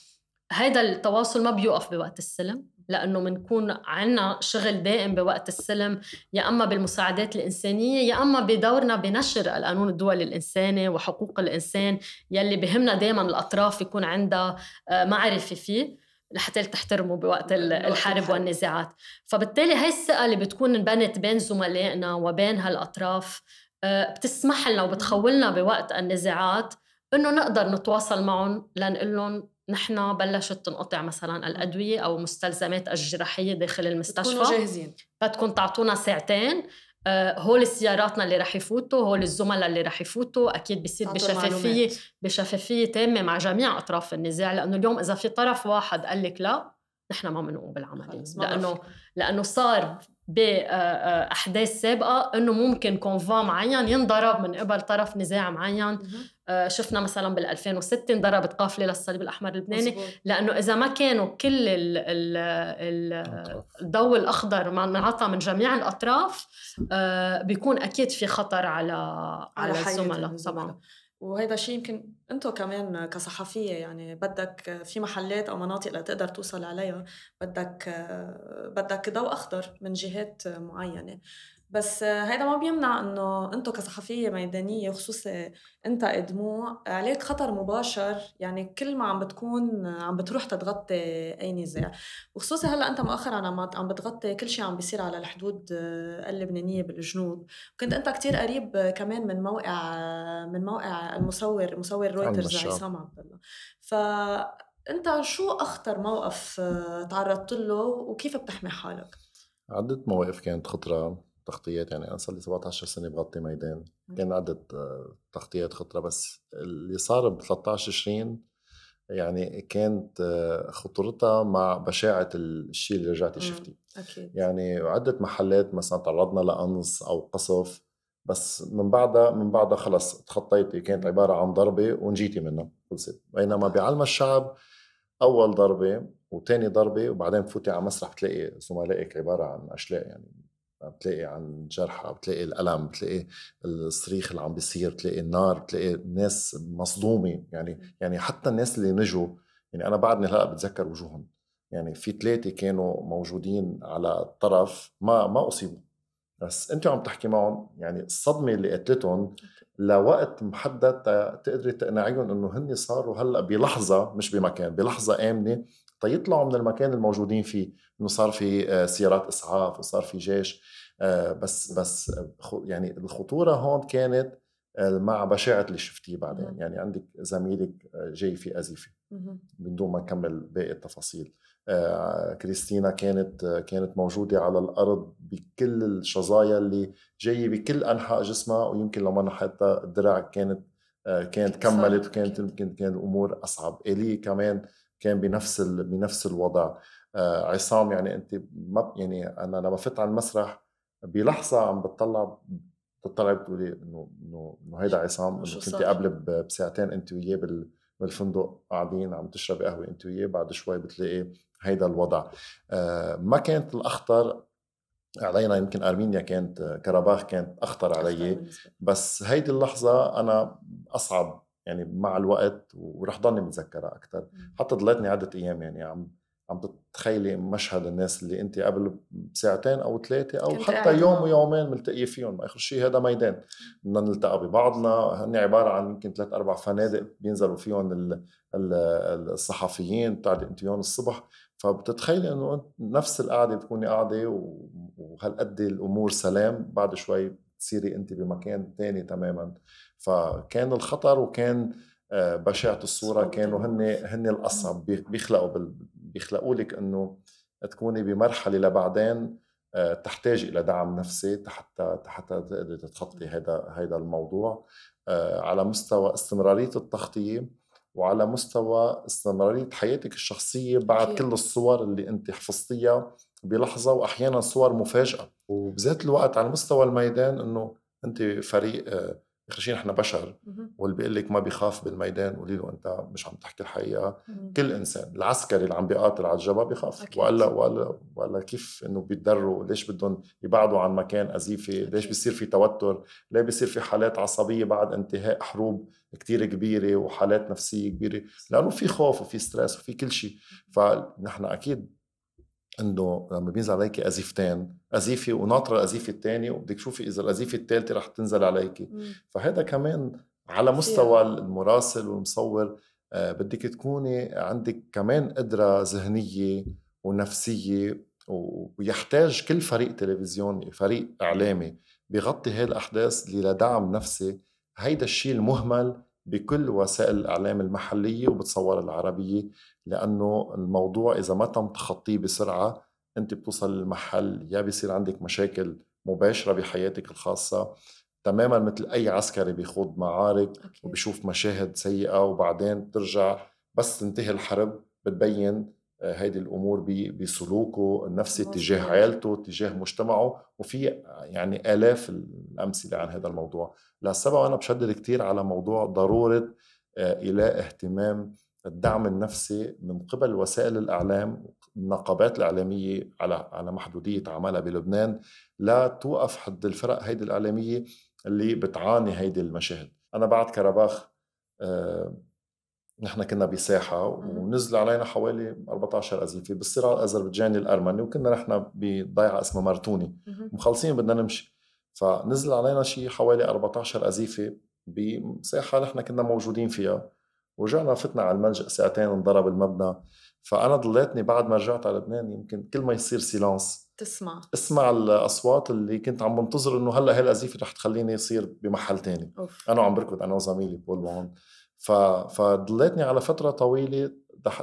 هذا التواصل ما بيوقف بوقت السلم. لأنه بنكون عنا شغل دائم بوقت السلم يا أما بالمساعدات الإنسانية يا أما بدورنا بنشر القانون الدولي الإنساني وحقوق الإنسان يلي بهمنا دائما الأطراف يكون عندها آه، معرفة فيه لحتى تحترموا بوقت الحرب والنزاعات. فبالتالي هاي الثقة اللي بتكون انبنت بين زملائنا وبين هالأطراف آه، بتسمح لنا وبتخولنا بوقت النزاعات إنه نقدر نتواصل معهم لنقول لهم نحن بلشت تنقطع مثلا الأدوية أو مستلزمات الجراحيه داخل المستشفى. تكونوا جاهزين. بدكم تعطونا ساعتين. آه، هول سياراتنا اللي رح يفوتوا هول الزملاء اللي رح يفوتوا أكيد بيصير بشفافية بشفافية تامة مع جميع أطراف النزاع. لأنه اليوم إذا في طرف واحد قال لك لا نحن ما بنقوم بالعملية. لأنه لأنه صار باحداث سابقة إنه ممكن كونفا معين ينضرب من قبل طرف نزاع معين. آه، شفنا مثلا بال 2006 انضربت قافلة للصليب الأحمر اللبناني. لأنه إذا ما كانوا كل ال ال الضوء الأخضر منعطى من جميع الأطراف آه، بيكون أكيد في خطر على على, على الزملاء. طبعا. وهذا الشيء يمكن أنتم كمان كصحفية يعني بدك في محلات أو مناطق لتقدر توصل عليها بدك بدك ضوء أخضر من جهات معينة. بس هيدا ما بيمنع إنه أنتم كصحفية ميدانية خصوصي أنت ادمو عليك خطر مباشر يعني كل ما عم بتكون عم بتروح تتغطي أي نزاع. وخصوصي هلأ أنت مؤخرا عم عم بتغطي كل شيء عم بيصير على الحدود اللبنانية بالجنوب. كنت أنت كتير قريب كمان من موقع من موقع المصور مصور رويترز عصام عبد الله. فانت شو أخطر موقف تعرضت له وكيف بتحمي حالك؟ عدة مواقف كانت خطرة. تغطيات يعني أنا صار لي 17 سنة بغطي ميدان. كان عدة آه، تغطيات خطرة بس اللي صار ب 13 20 يعني كانت آه، خطورتها مع بشاعة الشيء اللي رجعتي شفتيه. أكيد. يعني عدة محلات مثلا تعرضنا لقنص أو قصف بس من بعدها من بعدها خلص تخطيتي كانت عبارة عن ضربة ونجيتي منها خلصت بينما بعلم الشعب أول ضربة وثاني ضربة وبعدين بفوتي على مسرح بتلاقي زملائك عبارة عن أشلاء يعني بتلاقي عن جرحى بتلاقي الألم بتلاقي الصريخ اللي عم بيصير بتلاقي النار بتلاقي الناس مصدومة. يعني يعني حتى الناس اللي نجوا يعني أنا بعدني هلأ بتذكر وجوههم. يعني في ثلاثة كانوا موجودين على الطرف ما ما أصيبوا. بس انت عم تحكي معهم يعني الصدمة اللي قتلتهم لوقت محدد تقدري تقنعيهم إنه هن صاروا هلأ بلحظة مش بمكان بلحظة آمنة تيطلعوا من المكان الموجودين فيه إنه صار في آه، سيارات إسعاف وصار في جيش. آه، بس بس يعني الخطورة هون كانت آه، مع بشاعة اللي شفتيه بعدين. يعني عندك زميلك جاي في ازفه من دون ما نكمل باقي التفاصيل. كريستينا كانت كانت موجودة على الأرض بكل الشظايا اللي جاية بكل أنحاء جسمها ويمكن لو ما حتى الدرع كانت كانت كملت وكانت يمكن كان الأمور أصعب. إلي كمان كان بنفس بنفس الوضع. آه عصام يعني أنت ما يعني أنا لما فت على المسرح بلحظة عم بتطلع بتطلع بتقولي إنه إنه إنه هيدا عصام إنه كنت قبل بساعتين أنت وياه بالفندق قاعدين عم تشربي قهوة أنت وياه بعد شوي بتلاقي هيدا الوضع. آه ما كانت الأخطر علينا يمكن أرمينيا كانت كرباخ كانت أخطر علي. بس هيدي اللحظة أنا أصعب يعني مع الوقت ورح ضلني متذكرها أكثر حتى ضليتني عدة أيام يعني عم عم تتخيلي مشهد الناس اللي انت قبل بساعتين أو ثلاثة أو حتى قاعدة يوم. ويومين ملتقية فيهم. ما آخر شيء هذا ميدان. بدنا نلتقى ببعضنا. هن عبارة عن يمكن ثلاث أربع فنادق بينزلوا فيهم ال- ال- الصحفيين. بتاع الانترفيون الصبح. فبتتخيلي إنه نفس القعدة بتكوني قاعدة وهالقد الأمور سلام. بعد شوي تصيري انت بمكان تاني تماما. فكان الخطر وكان آه، بشعة الصورة صوت كانوا هن هن الأصعب. بي- بيخلقوا بيخلقوا لك إنه تكوني بمرحلة لبعدين آه، تحتاج إلى دعم نفسي حتى حتى تقدري تتخطي هذا هذا الموضوع. آه، على مستوى استمرارية التغطية وعلى مستوى استمرارية حياتك الشخصية بعد أكيد. كل الصور اللي أنت حفظتيها بلحظة وأحيانا صور مفاجأة وبذات الوقت على مستوى الميدان إنه أنت فريق آخر شيء نحن بشر. واللي بيقول لك ما بيخاف بالميدان قولي له أنت مش عم تحكي الحقيقة. كل إنسان العسكري اللي عم بيقاتل على الجبهة بيخاف. وقال وقال وقال كيف إنه بيتدروا؟ ليش بدهم يبعدوا عن مكان أزيفة؟ ليش. بيصير في توتر؟ ليه بيصير في حالات عصبية بعد انتهاء حروب كتير كبيرة وحالات نفسية كبيرة؟ لأنه في خوف وفي ستريس وفي كل شيء. فنحن أكيد إنه لما بينزل عليك ازيفتين ازيفه وناطره الازيفه الثانية وبدك تشوفي إذا الأزيفة الثالثه رح تنزل عليك. فهذا كمان على مستوى المراسل والمصور آه، بدك تكوني عندك كمان قدرة ذهنية ونفسية و- ويحتاج كل فريق تلفزيوني فريق إعلامي بيغطي هاي الأحداث اللي لدعم نفسي. هيدا الشيء المهمل بكل وسائل الإعلام المحلية وبتصور العربية لأنه الموضوع إذا ما تم تخطيه بسرعة أنت بتوصل للمحل يا بيصير عندك مشاكل مباشرة بحياتك الخاصة تماما مثل أي عسكري بيخوض معارك. وبيشوف مشاهد سيئة وبعدين بترجع بس تنتهي الحرب بتبين هيدي الأمور بسلوكه النفسي. تجاه عائلته تجاه مجتمعه وفي يعني آلاف الأمثلة عن هذا الموضوع. لهالسبب أنا بشدد كثير على موضوع ضرورة آه، إلى اهتمام الدعم النفسي من قبل وسائل الإعلام النقابات الإعلامية على على محدودية عملها بلبنان. لا توقف حد الفرق هيدي الإعلامية اللي بتعاني هيدي المشاهد. أنا بعد كرباخ آه، نحن كنا بساحة ونزل علينا حوالي 14 أزيفة بالصراع الأذربيجاني الأرمني وكنا نحن بضيعة اسمها مرتوني مهم. مخلصين بدنا نمشي. فنزل علينا شيء حوالي 14 أزيفة بساحة نحن كنا موجودين فيها. ورجعنا فتنا على الملجأ ساعتين انضرب المبنى. فأنا ضليتني بعد ما رجعت على لبنان يمكن كل ما يصير سيلانس تسمع. اسمع الأصوات اللي كنت عم بنتظر إنه هلأ هي الازيفه رح تخليني يصير بمحل تاني. أوف. أنا وعم بركض أنا وزميلي بول وان. فضليتني على فترة طويلة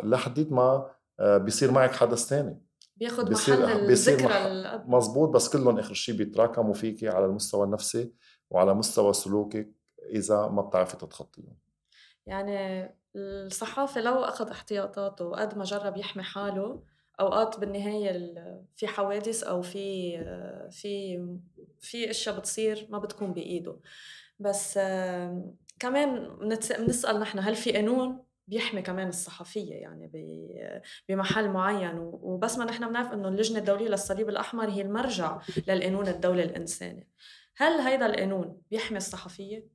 لحديت ما آه، بيصير معك حدث تاني. بياخد بيصير- محل *laughs* بيصير الذكرى مح-. مزبوط بس كلهم آخر شيء بيتراكموا فيكي على المستوى النفسي وعلى مستوى سلوكك إذا ما بتعرفي تتخطيهم. يعني الصحافي لو أخذ احتياطاته وقد ما جرب يحمي حاله أوقات بالنهاية ال- في حوادث أو في في في أشياء بتصير ما بتكون بإيده. بس كمان بنسأل نحن هل في قانون بيحمي كمان الصحفية يعني بمحل معين وبس ما نحن بنعرف إنه اللجنة الدولية للصليب الأحمر هي المرجع للقانون الدولي الإنساني هل هيدا القانون بيحمي الصحفية؟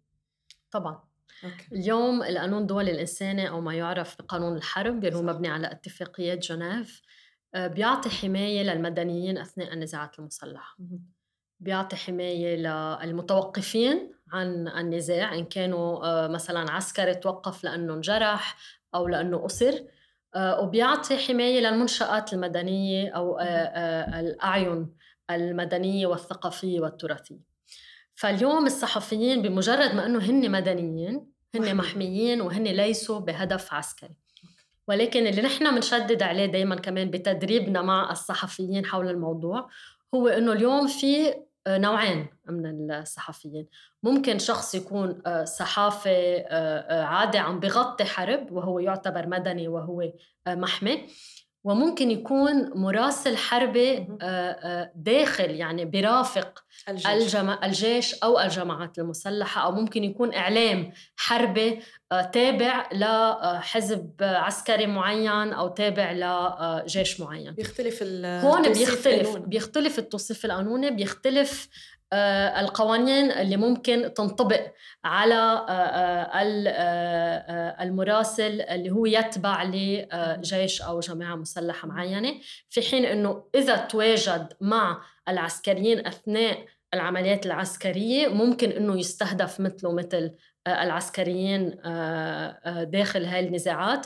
طبعا أوكي. اليوم القانون الدولي الإنساني أو ما يعرف بقانون الحرب اللي هو. مبني على اتفاقيات جنيف آه، بيعطي حماية للمدنيين أثناء النزاعات المسلحة مهم. بيعطي حماية للمتوقفين عن النزاع إن كانوا آه، مثلا عسكري توقف لأنه انجرح أو لأنه أسر آه، وبيعطي حماية للمنشآت المدنية أو آه، الأعين المدنية والثقافية والتراثية. فاليوم الصحفيين بمجرد ما أنه هن مدنيين هن محمي. محميين وهن ليسوا بهدف عسكري. ولكن اللي نحن بنشدد عليه دايما كمان بتدريبنا مع الصحفيين حول الموضوع هو إنه اليوم في نوعين من الصحفيين. ممكن شخص يكون آه، صحافي آه، آه، عادي عم بغطي حرب وهو يعتبر مدني وهو آه، محمي. وممكن يكون مراسل حربي. آه، آه، داخل يعني برافق الجيش. الجيش أو الجماعات المسلحة أو ممكن يكون إعلام حربي آه، تابع لحزب عسكري معين أو تابع لجيش معين بيختلف ال هون بيختلف قانون. بيختلف التوصيف القانوني بيختلف القوانين اللي ممكن تنطبق على آه، آه، المراسل اللي هو يتبع لجيش أو جماعة مسلحة معينة في حين إنه إذا تواجد مع العسكريين أثناء العمليات العسكرية ممكن إنه يستهدف مثله مثل العسكريين داخل هاي النزاعات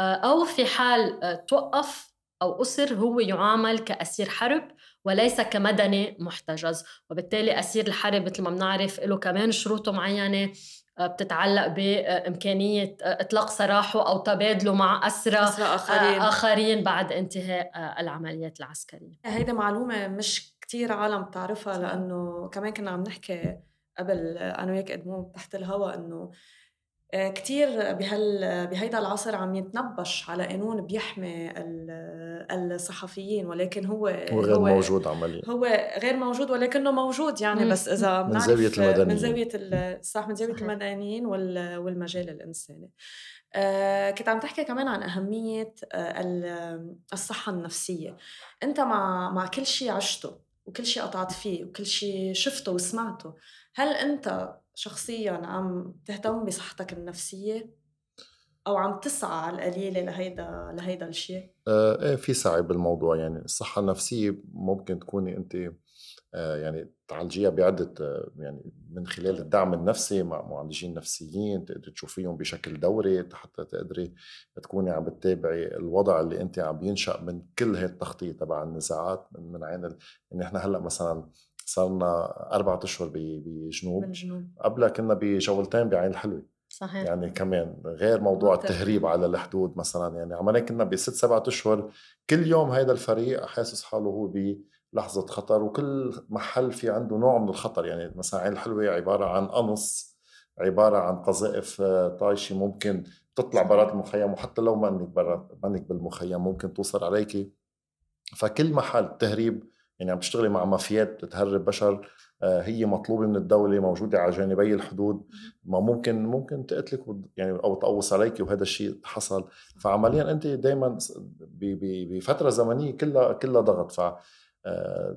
أو في حال توقف أو أسر هو يعامل كأسير حرب وليس كمدني محتجز وبالتالي أسير الحرب مثل ما بنعرف له كمان شروطه معينة آه، بتتعلق بإمكانية آه، إطلاق سراحه أو تبادله مع أسرى, أسرى آخرين. آه، آخرين بعد انتهاء العمليات العسكرية هيدا معلومة مش كتير عالم بتعرفها لأنه كمان كنا عم نحكي قبل أنا وياك أدمون تحت الهواء إنه آه، كتير بهال بهيدا العصر عم يتنبش على قانون بيحمي الصحفيين ولكن هو هو غير هو موجود عمليا. هو غير موجود ولكنه موجود. يعني مم. بس إذا من زاوية المدنيين من زاوية صح من زاوية المدنيين والمجال الإنساني. آه كنت عم تحكي كمان عن أهمية آه الصحة النفسية. أنت مع مع كل شيء عشته وكل شيء قطعت فيه وكل شيء شفته وسمعته هل أنت شخصيا عم تهتم بصحتك النفسية أو عم تسعى على القليلة لهيدا لهيدا الشيء؟ آه إيه في سعي بالموضوع يعني الصحة النفسية ممكن تكوني أنت آه يعني تعالجيها بعدة آه يعني من خلال الدعم النفسي مع معالجين نفسيين تقدري تشوفيهم بشكل دوري حتى تقدري تكوني عم بتتابعي الوضع اللي أنت عم ينشأ من كل هي التغطية تبع النزاعات من من عين يعني إحنا هلأ مثلا صرنا أربعة أشهر بجنوب. بالجنوب قبلها كنا بجولتين بعين الحلوة. صحيح. يعني كمان غير موضوع التهريب على الحدود مثلا. يعني عملنا كنا بست سبعة أشهر كل يوم هذا الفريق حاسس حاله هو بلحظة خطر. وكل محل في عنده نوع من الخطر. يعني مثلا عين الحلوة عبارة عن قنص عبارة عن قذائف آه، طايشة ممكن تطلع برات المخيم. وحتى لو ما انك برا ما انك بالمخيم ممكن توصل عليك. فكل محل تهريب يعني عم تشتغلي مع مافيات بتهرب بشر آه، هي مطلوبة من الدولة موجودة على جانبي الحدود ما ممكن ممكن تقتلك يعني أو تقوص عليك وهذا الشيء حصل. فعمليا أنت دائما بفترة زمنية كلها كلها ضغط. ف آه،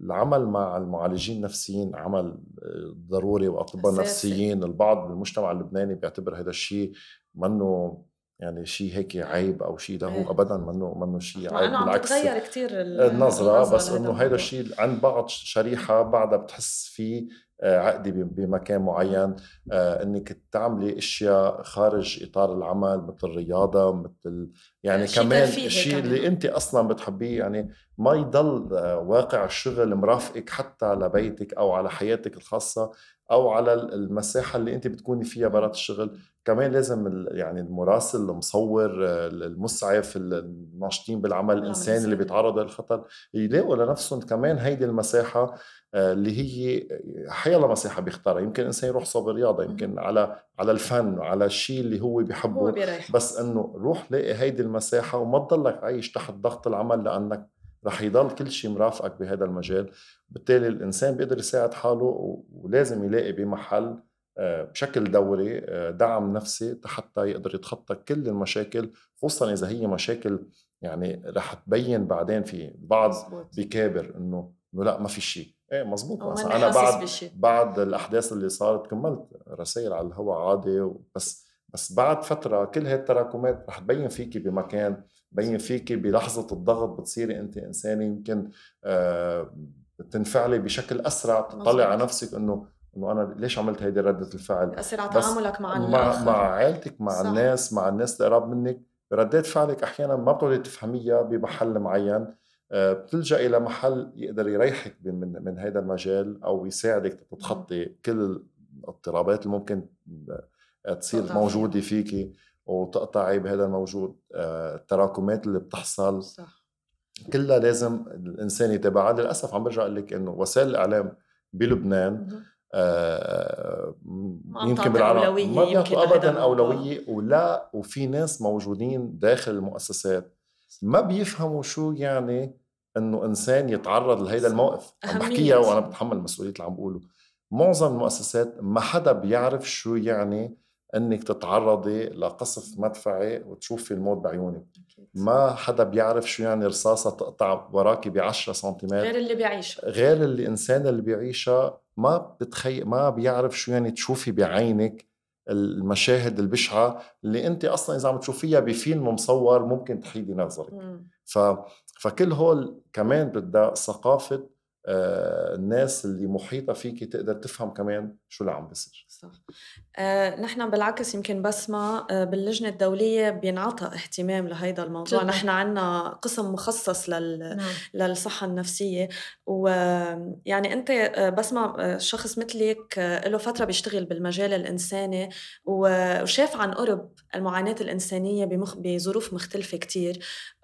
العمل مع المعالجين النفسيين عمل آه، ضروري واطباء نفسيين البعض بالمجتمع اللبناني بيعتبر هذا الشيء منه يعني شيء هيك عيب أو شيء ده هو إيه. ابدا منه منه شيء عيب بالعكس بتغير كثير النظرة بس إنه هيدا الشيء عند بعض شريحة بعدها بتحس فيه آه، عقدي بمكان معين. آه، إنك تعملي أشياء خارج إطار العمل مثل الرياضة مثل يعني كمان الشيء اللي أنت أصلا بتحبيه يعني ما يضل آه، واقع الشغل مرافقك حتى لبيتك أو على حياتك الخاصة أو على المساحة اللي أنت بتكوني فيها برات الشغل. كمان لازم يعني المراسل المصور المسعف الناشطين بالعمل الانساني اللي بيتعرضوا للخطر يلاقوا لنفسهم كمان هيدي المساحة آه، اللي هي حيلا مساحة بيختارها. يمكن الإنسان يروح صوب رياضه يمكن على على الفن على الشيء اللي هو بيحبه. هو بس إنه روح لاقي هيدي المساحة وما تضلك عايش تحت ضغط العمل لأنك رح يضل كل شيء مرافقك بهذا المجال. بالتالي الإنسان بيقدر يساعد حاله ولازم يلاقي بمحل آه، بشكل دوري آه، دعم نفسي حتى يقدر يتخطى كل المشاكل خصوصا إذا هي مشاكل يعني رح تبين بعدين في بعض بكابر إنه إنه لأ ما في شيء. إيه مزبوط مثلا أنا بعد بشي. بعد الأحداث اللي صارت كملت رسائل على الهواء عادي بس بس بعد فترة كل هاي التراكمات رح تبين فيكي بمكان بين فيكي بلحظة الضغط بتصيري أنت إنسانة يمكن آه تنفعلي بشكل أسرع تطلع على نفسك إنه إنه أنا ليش عملت هيدي ردة الفعل؟ بيأثر على تعاملك مع مع, مع عائلتك مع صح. الناس مع الناس اللي قراب منك. ردات فعلك أحيانا ما بتقدري تفهميها بمحل معين. آه، بتلجا إلى محل يقدر يريحك من من هذا المجال أو يساعدك تتخطي كل الاضطرابات اللي ممكن تصير موجودة فيكي وتقطعي بهذا الموجود. آه، التراكمات اللي بتحصل. صح. كلها لازم الإنسان يتابعها. للأسف عم برجع أقول لك إنه وسائل الإعلام بلبنان آه يمكن بالعالم ما بيعطوا ابدا أولوية ولا وفي ناس موجودين داخل المؤسسات ما بيفهموا شو يعني إنه إنسان يتعرض لهيدا الموقف. عم بحكيها وأنا بتحمل مسؤوليه اللي عم بقوله. معظم المؤسسات ما حدا بيعرف شو يعني إنك تتعرضي لقصف مدفعي وتشوفي الموت بعيونك. ما حدا بيعرف شو يعني رصاصة تقطع وراكي ب 10 سنتيمتر. غير اللي بيعيشها غير الانسان اللي بيعيشها ما بتخيل ما بيعرف شو يعني تشوفي بعينك المشاهد البشعه اللي انت أصلا إذا عم تشوفيها بفيلم مصور ممكن تحيدي نظرك. ف... فكل هول كمان بدها ثقافة الناس اللي محيطة فيك تقدر تفهم كمان شو اللي عم بيصير. صح. آه، نحن بالعكس يمكن بسمع آه، باللجنة الدولية بينعطى اهتمام لهيدا الموضوع. جدا. نحن عندنا قسم مخصص لل... نعم. للصحة النفسية. ويعني أنت آه، بسمع آه، شخص مثلك آه، له فترة بيشتغل بالمجال الإنساني وشاف عن قرب المعاناة الإنسانية بمخ... بظروف مختلفة كتير.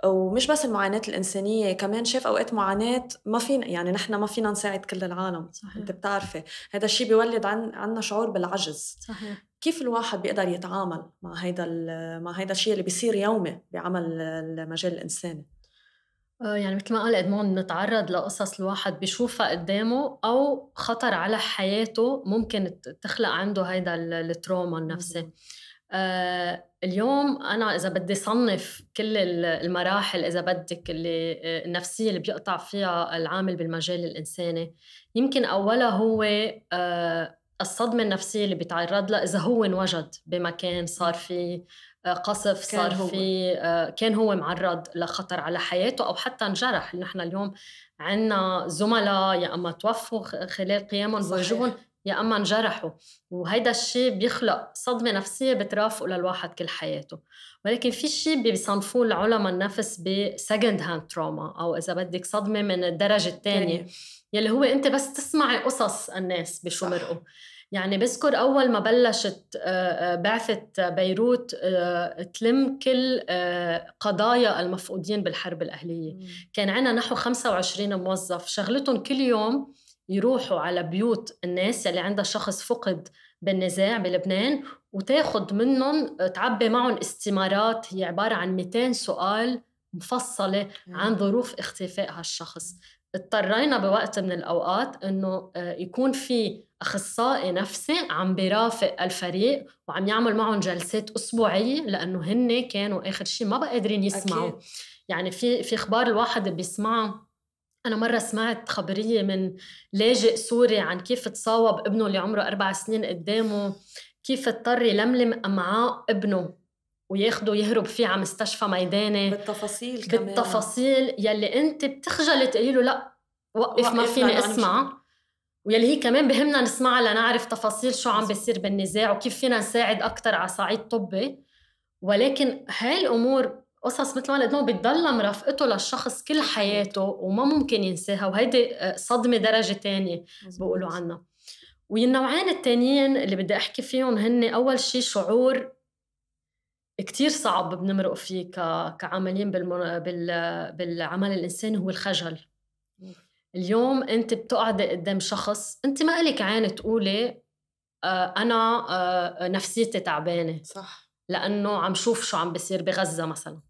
ومش بس المعاناة الإنسانية كمان شاف أوقات معاناة ما فينا يعني نحن ما فينا نساعد كل العالم صحيح. أنت بتعرفي. هذا الشيء بيولد عن عنا شعور بالعجز. صحيح. كيف الواحد بيقدر يتعامل مع هيدا مع هيدا الشيء اللي بيصير يومي بعمل المجال الإنساني؟ يعني مثل ما قال إدمون نتعرض لقصص الواحد بيشوفها قدامه أو خطر على حياته ممكن تخلق عنده هيدا التروما النفسي. آه اليوم أنا إذا بدي صنف كل المراحل إذا بدك اللي آه، النفسية اللي بيقطع فيها العامل بالمجال الإنساني يمكن أولها هو آه الصدمة النفسية اللي بيتعرض لها إذا هو انوجد بمكان صار فيه آه، قصف صار في آه، كان هو معرض لخطر على حياته أو حتى انجرح. نحن اليوم عندنا زملاء يا أما توفوا خلال قيامهم بواجبهم يا أما انجرحوا. وهيدا الشيء بيخلق صدمة نفسية بترافقه للواحد كل حياته. ولكن في شيء بيصنفوه العلماء النفس ب second hand trauma أو إذا بدك صدمة من الدرجة الثانية. يلي هو أنت بس تسمعي قصص الناس بشو مرقوا. يعني بذكر أول ما بلشت بعثة بيروت تلم كل قضايا المفقودين بالحرب الأهلية. كان عندنا نحو 25 موظف. شغلتهم كل يوم يروحوا على بيوت الناس يلي عندها شخص فقد بالنزاع بلبنان وتاخد منهم تعبي معهم استمارات هي عبارة عن 200 سؤال مفصلة عن ظروف اختفاء هالشخص. اضطرينا بوقت من الأوقات إنه يكون في أخصائي نفسي عم بيرافق الفريق وعم يعمل معهم جلسات أسبوعية لأنه هن كانوا آخر شيء ما بقى قادرين يسمعوا. أكيد. يعني في في أخبار الواحد بيسمعها أنا مرة سمعت خبرية من لاجئ سوري عن كيف تصاوب ابنه اللي عمره أربع سنين قدامه كيف اضطر يلملم أمعاء ابنه وياخده يهرب فيه على مستشفى ميداني. بالتفاصيل كمان. بالتفاصيل يلي أنت بتخجلي تقولي له لأ وقف ما فيني أسمع. ويلي هي كمان بهمنا نسمعها لنعرف تفاصيل شو عم بيصير بالنزاع وكيف فينا نساعد أكثر على صعيد طبي. ولكن هاي الأمور قصص مثل ما قلت بتضل مرافقته للشخص كل حياته وما ممكن ينساها وهيدي آه، صدمة درجة تانية بيقولوا عنها. والنوعين التانيين اللي بدي أحكي فيهم هن أول شيء شعور كتير صعب بنمرق فيه كعاملين بالمر... بال... بالعمل الإنساني هو الخجل. اليوم أنت بتقعدي قدام شخص أنت ما لك عين تقولي آه أنا آه نفسيتي تعبانة. صح. لأنه عم شوف شو عم بيصير بغزة مثلا.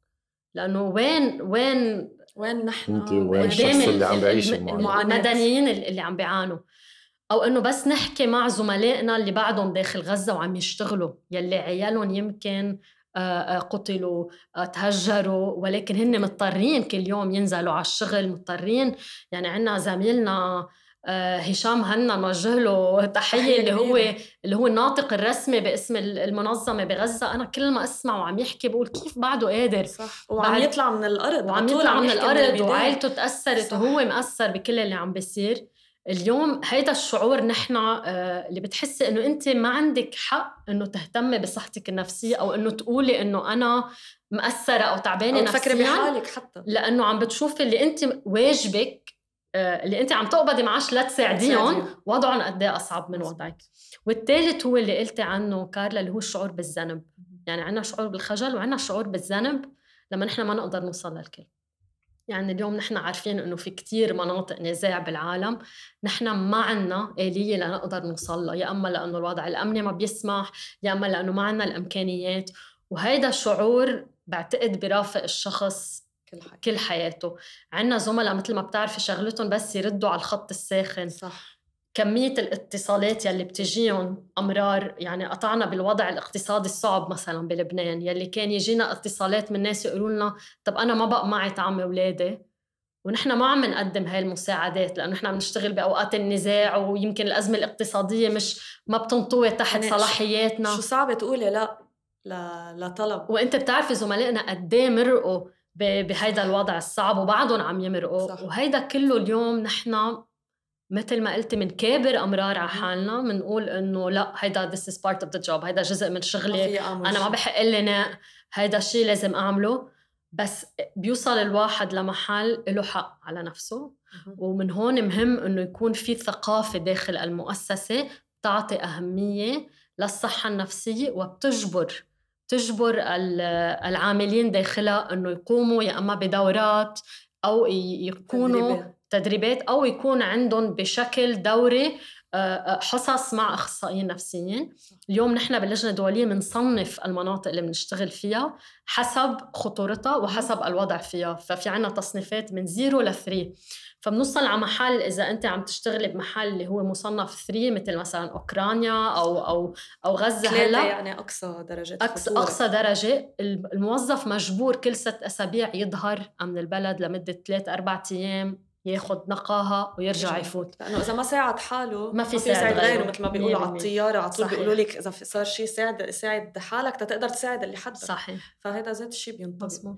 لأنه وين وين وين نحن أنت وين الشخص اللي عم بيعيش المدنيين اللي عم بيعانوا. أو إنه بس نحكي مع زملائنا اللي بعدهم داخل غزة وعم يشتغلوا يلي عيالهم يمكن قتلوا تهجروا ولكن هن مضطرين كل يوم ينزلوا على الشغل مضطرين. يعني عندنا زميلنا هشام هنا نوجه له تحية اللي هو اللي هو الناطق الرسمي باسم المنظمة بغزة. أنا كل ما اسمع وعم يحكي بقول كيف بعده قادر. صح. وعم يطلع من الأرض وعم يطلع من الأرض وعائلته تأثرت وهو مأثر بكل اللي عم بيصير. اليوم هيدا الشعور نحن آه، اللي بتحسي إنه أنت ما عندك حق إنه تهتمي بصحتك النفسية أو إنه تقولي إنه أنا مأثرة أو تعبانة نفسيا تفكري بحالك حتى. لأنه عم بتشوفي اللي أنت واجبك آه، اللي انت عم تقبضي معاش لتساعديهم وضعهم قد إيه أصعب من وضعك. والثالث هو اللي قلتي عنه كارلا اللي هو الشعور بالذنب. يعني عندنا شعور بالخجل وعندنا شعور بالذنب لما نحن ما نقدر نوصل للكل. يعني اليوم نحن عارفين إنه في كتير مناطق نزاع بالعالم. نحن ما عنا آلية لنقدر نوصل لها يا أما لأنه الوضع الأمني ما بيسمح يا أما لأنه ما عنا الإمكانيات. وهيدا الشعور بعتقد برافق الشخص كل, حي. كل حياته. عنا زملاء مثل ما بتعرفي شغلتهم بس يردوا على الخط الساخن. صح. كمية الاتصالات يلي بتجيهم أمرار يعني قطعنا بالوضع الاقتصادي الصعب مثلا بلبنان يلي كان يجينا اتصالات من ناس يقولوا لنا طب أنا ما بقى معي طعم أولادي ونحن ما عم نقدم هاي المساعدات لأنه نحن عم نشتغل بأوقات النزاع ويمكن الأزمة الاقتصادية مش ما بتنطوي تحت يعني صلاحياتنا. شو صعب تقولي لا لطلب وأنت بتعرفي زملائنا قد إيه مرقوا بهيدا الوضع الصعب وبعدهم عم يمرقوا. صح. وهيدا كله اليوم نحن مثل ما قلتي من كابر أمرار على حالنا بنقول إنه لا هيدا this is part of the job هيدا جزء من شغلي أنا ما بحق لي هيدا الشيء لازم أعمله. بس بيوصل الواحد لمحل له حق على نفسه. ومن هون مهم إنه يكون في ثقافة داخل المؤسسة تعطي أهمية للصحة النفسية وبتجبر تجبر العاملين داخلها إنه يقوموا يا إما بدورات أو يكونوا تدريبات, تدريبات أو يكون عندهم بشكل دوري حصص مع أخصائيين نفسيين. اليوم نحن باللجنه الدوليه بنصنف المناطق اللي بنشتغل فيها حسب خطورتها وحسب الوضع فيها. ففي عنا تصنيفات من 0 ل 3 فبنوصل على محل إذا أنت عم تشتغلي بمحل اللي هو مصنف 3 مثل مثلا أوكرانيا أو أو أو غزة هلا. يعني أقصى درجة أقصى, أقصى درجة. الموظف مجبور كل ست أسابيع يظهر من البلد لمدة 3 4 أيام ياخذ نقاهة ويرجع يفوت. لأنه إذا ما ساعد حاله ما في ساعد غيره مثل ما بيقولوا على الطيارة على طول بيقولوا لك إذا صار شيء ساعد ساعد حالك تقدر تساعد اللي حدك. صحيح. فهذا ذات الشيء بينطبق.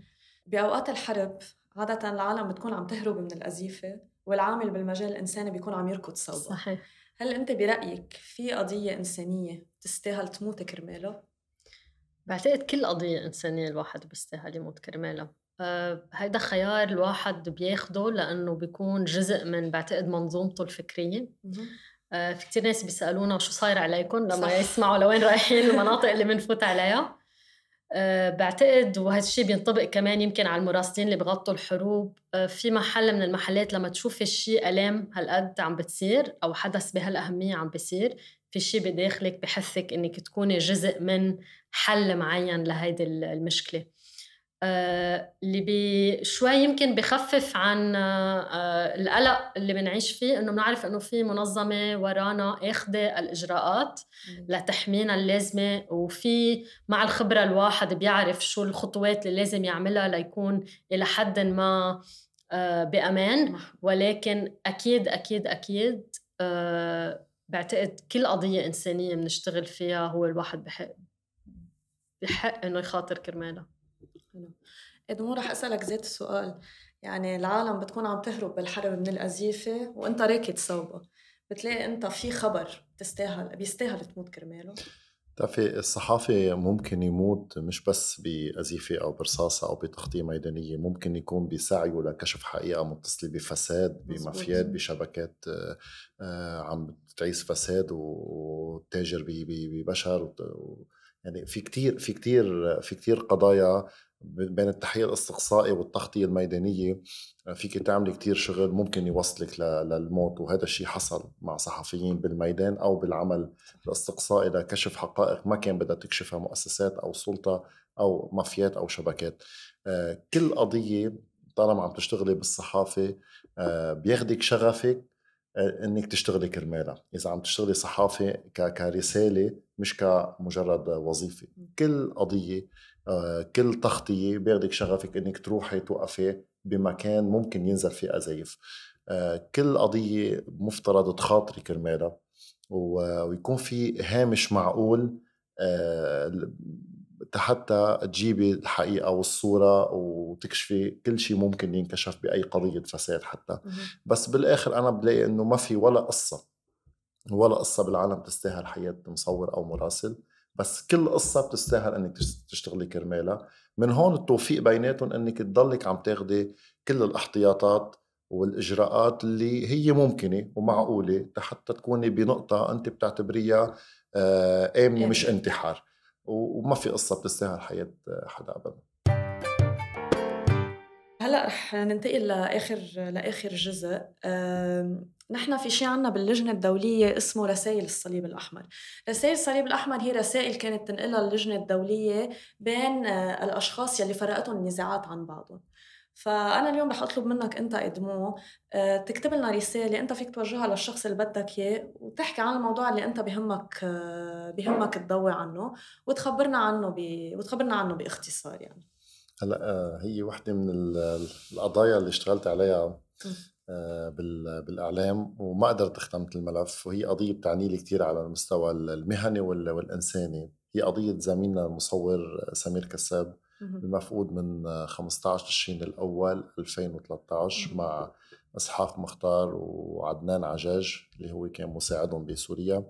بأوقات الحرب عادة العالم بتكون عم تهرب من الأزيفة والعامل بالمجال الإنساني بيكون عم يركض صوبة. صحيح. هل أنت برأيك في قضية إنسانية تستاهل تموت كرمالها بعتقد كل قضية إنسانية الواحد بيستاهل يموت كرمالها آه، هيدا خيار الواحد بياخده لأنه بيكون جزء من بعتقد منظومته الفكرية. آه، في كتير ناس بيسألونا شو صاير عليكم لما صح. يسمعوا لوين رايحين المناطق اللي بنفوت عليها. أه بعتقد وهذا الشيء بينطبق كمان يمكن على المراسلين اللي بغطوا الحروب. أه في محل من المحلات لما تشوفي شيء ألام هالقد عم بتصير أو حدث بهالأهمية عم بيصير في شيء بداخلك بحثك إنك تكوني جزء من حل معين لهيدي المشكلة. آه، اللي بي شوي يمكن بخفف عن آه، القلق اللي بنعيش فيه إنه بنعرف إنه في منظمة ورانا اخذه الإجراءات لتحمينا اللازمة وفي مع الخبرة الواحد بيعرف شو الخطوات اللي لازم يعملها ليكون إلى حد ما آه، بأمان. ولكن أكيد أكيد أكيد بعتقد كل قضية إنسانية بنشتغل فيها هو الواحد بحق بحق إنه يخاطر كرمالها. ادمو رح أسألك ذات السؤال. يعني العالم بتكون عم تهرب بالحرب من الأزيفة وأنت راكد صوبة. بتلاقي أنت في خبر تستاهل بيستاهل تموت كرماله. بتعرفي الصحافي ممكن يموت مش بس بأزيفة أو برصاصة أو بتغطية ميدانية ممكن يكون بسعيه لكشف حقيقة متصلة بفساد بمافيات بشبكات آه، عم تعيش فساد وتاجر ببشر يعني في كتير في كتير في كتير قضايا بين التحقيق الإستقصائي والتغطية الميدانية فيك تعملي كتير شغل ممكن يوصلك للموت وهذا الشيء حصل مع صحفيين بالميدان أو بالعمل الإستقصائي لكشف حقائق ما كان بدها تكشفها مؤسسات أو سلطة أو مافيات أو شبكات. آه، كل قضية طالما عم تشتغلي بالصحافة آه، بياخدك شغفك آه، إنك تشتغلي كرمالها. إذا عم تشتغلي صحافة كرسالة مش كمجرد وظيفة. كل قضية آه، كل تغطية بياخدك شغفك إنك تروحي توقفي بمكان ممكن ينزل فيه أزايف. آه، كل قضية مفترض تخاطري كرمالها ويكون في هامش معقول حتى تجيبي الحقيقة والصورة وتكشفي كل شيء ممكن ينكشف بأي قضية فساد حتى. بس بالآخر أنا بلاقي إنه ما في ولا قصة. ولا قصة بالعالم تستاهل حياة مصور أو مراسل بس كل قصة بتستاهل إنك تشتغلي كرمالها. من هون التوفيق بيناتهم إنك تضلك عم تاخدي كل الأحتياطات والإجراءات اللي هي ممكنة ومعقولة حتى تكوني بنقطة أنت بتعتبريها آه، آمنة مش انتحار. وما في قصة بتستاهل حياة حدا ابدا. هلأ رح ننتقل لآخر لآخر جزء. نحن في شيء عنا باللجنة الدولية اسمه رسائل الصليب الأحمر. رسائل الصليب الأحمر هي رسائل كانت تنقلها اللجنة الدولية بين آه، الأشخاص يلي فرقتهم النزاعات عن بعضهم. فأنا اليوم رح أطلب منك أنت ادمو آه، تكتب لنا رسالة أنت فيك توجهها للشخص اللي بدك إياه وتحكي عن الموضوع اللي أنت بهمك آه، بهمك تضوي عنه وتخبرنا عنه ب... وتخبرنا عنه بإختصار يعني. هلا آه، هي وحده من القضايا اللي اشتغلت عليها بالإعلام وما قدرت اختمت الملف وهي قضية بتعني لي كثير على المستوى المهني والإنساني. هي قضية زميلنا المصور سمير كساب. المفقود من 15 تشرين الأول 2013 مع إسحاق مختار وعدنان عجاج اللي هو كان مساعدهم بسوريا.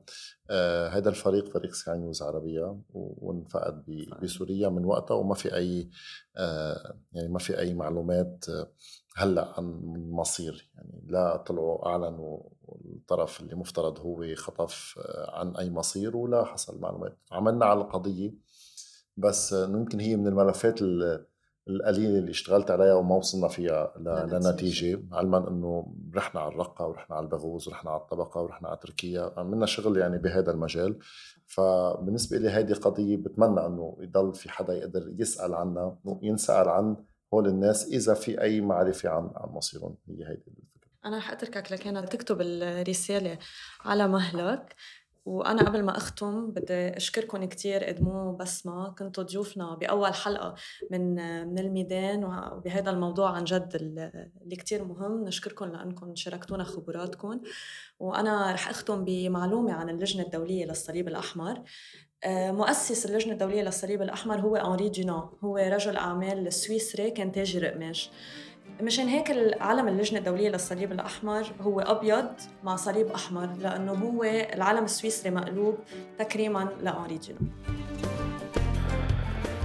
آه هذا الفريق فريق سكاي نيوز عربية وانفقد بسوريا من وقتها وما في أي آه يعني ما في أي معلومات آه، هلأ عن مصير يعني لا طلعوا اعلنوا الطرف اللي مفترض هو خطف آه، عن أي مصير ولا حصل معلومات. عملنا على القضية بس ممكن هي من الملفات القليلة اللي اشتغلت عليها وما وصلنا فيها لنتيجة علما إنه رحنا على الرقة ورحنا على البغوز ورحنا على الطبقة ورحنا على تركيا عملنا شغل يعني بهذا المجال. فبالنسبة لي هيدي قضية بتمنى إنه يضل في حدا يقدر يسأل عنها وينسال عن هول الناس إذا في أي معرفة عن عن مصيرهم. هي هيدي الفكرة. أنا رح أتركك لكانك تكتب الرسالة على مهلك. وأنا قبل ما أختم بدي أشكركم كثير ادمو وبسمه كنتوا ضيوفنا بأول حلقة من من الميدان وبهذا الموضوع عن جد اللي كثير مهم. نشكركم لأنكم شاركتونا خبراتكم. وأنا رح أختم بمعلومة عن اللجنة الدولية للصليب الأحمر. آه، مؤسس اللجنة الدولية للصليب الأحمر هو أنري دينا هو رجل أعمال سويسري كان تاجر قماش مشان هيك العلم اللجنة الدولية للصليب الأحمر هو أبيض مع صليب أحمر لأنه هو العلم السويسري مقلوب تكريما لأنري دينا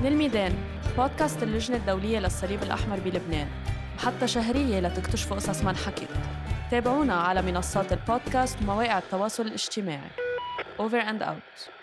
من الميدان بودكاست اللجنة الدولية للصليب الأحمر بلبنان. محطة شهرية لتكتشفوا قصص ما انحكت تابعونا على منصات البودكاست ومواقع التواصل الاجتماعي. Over and out.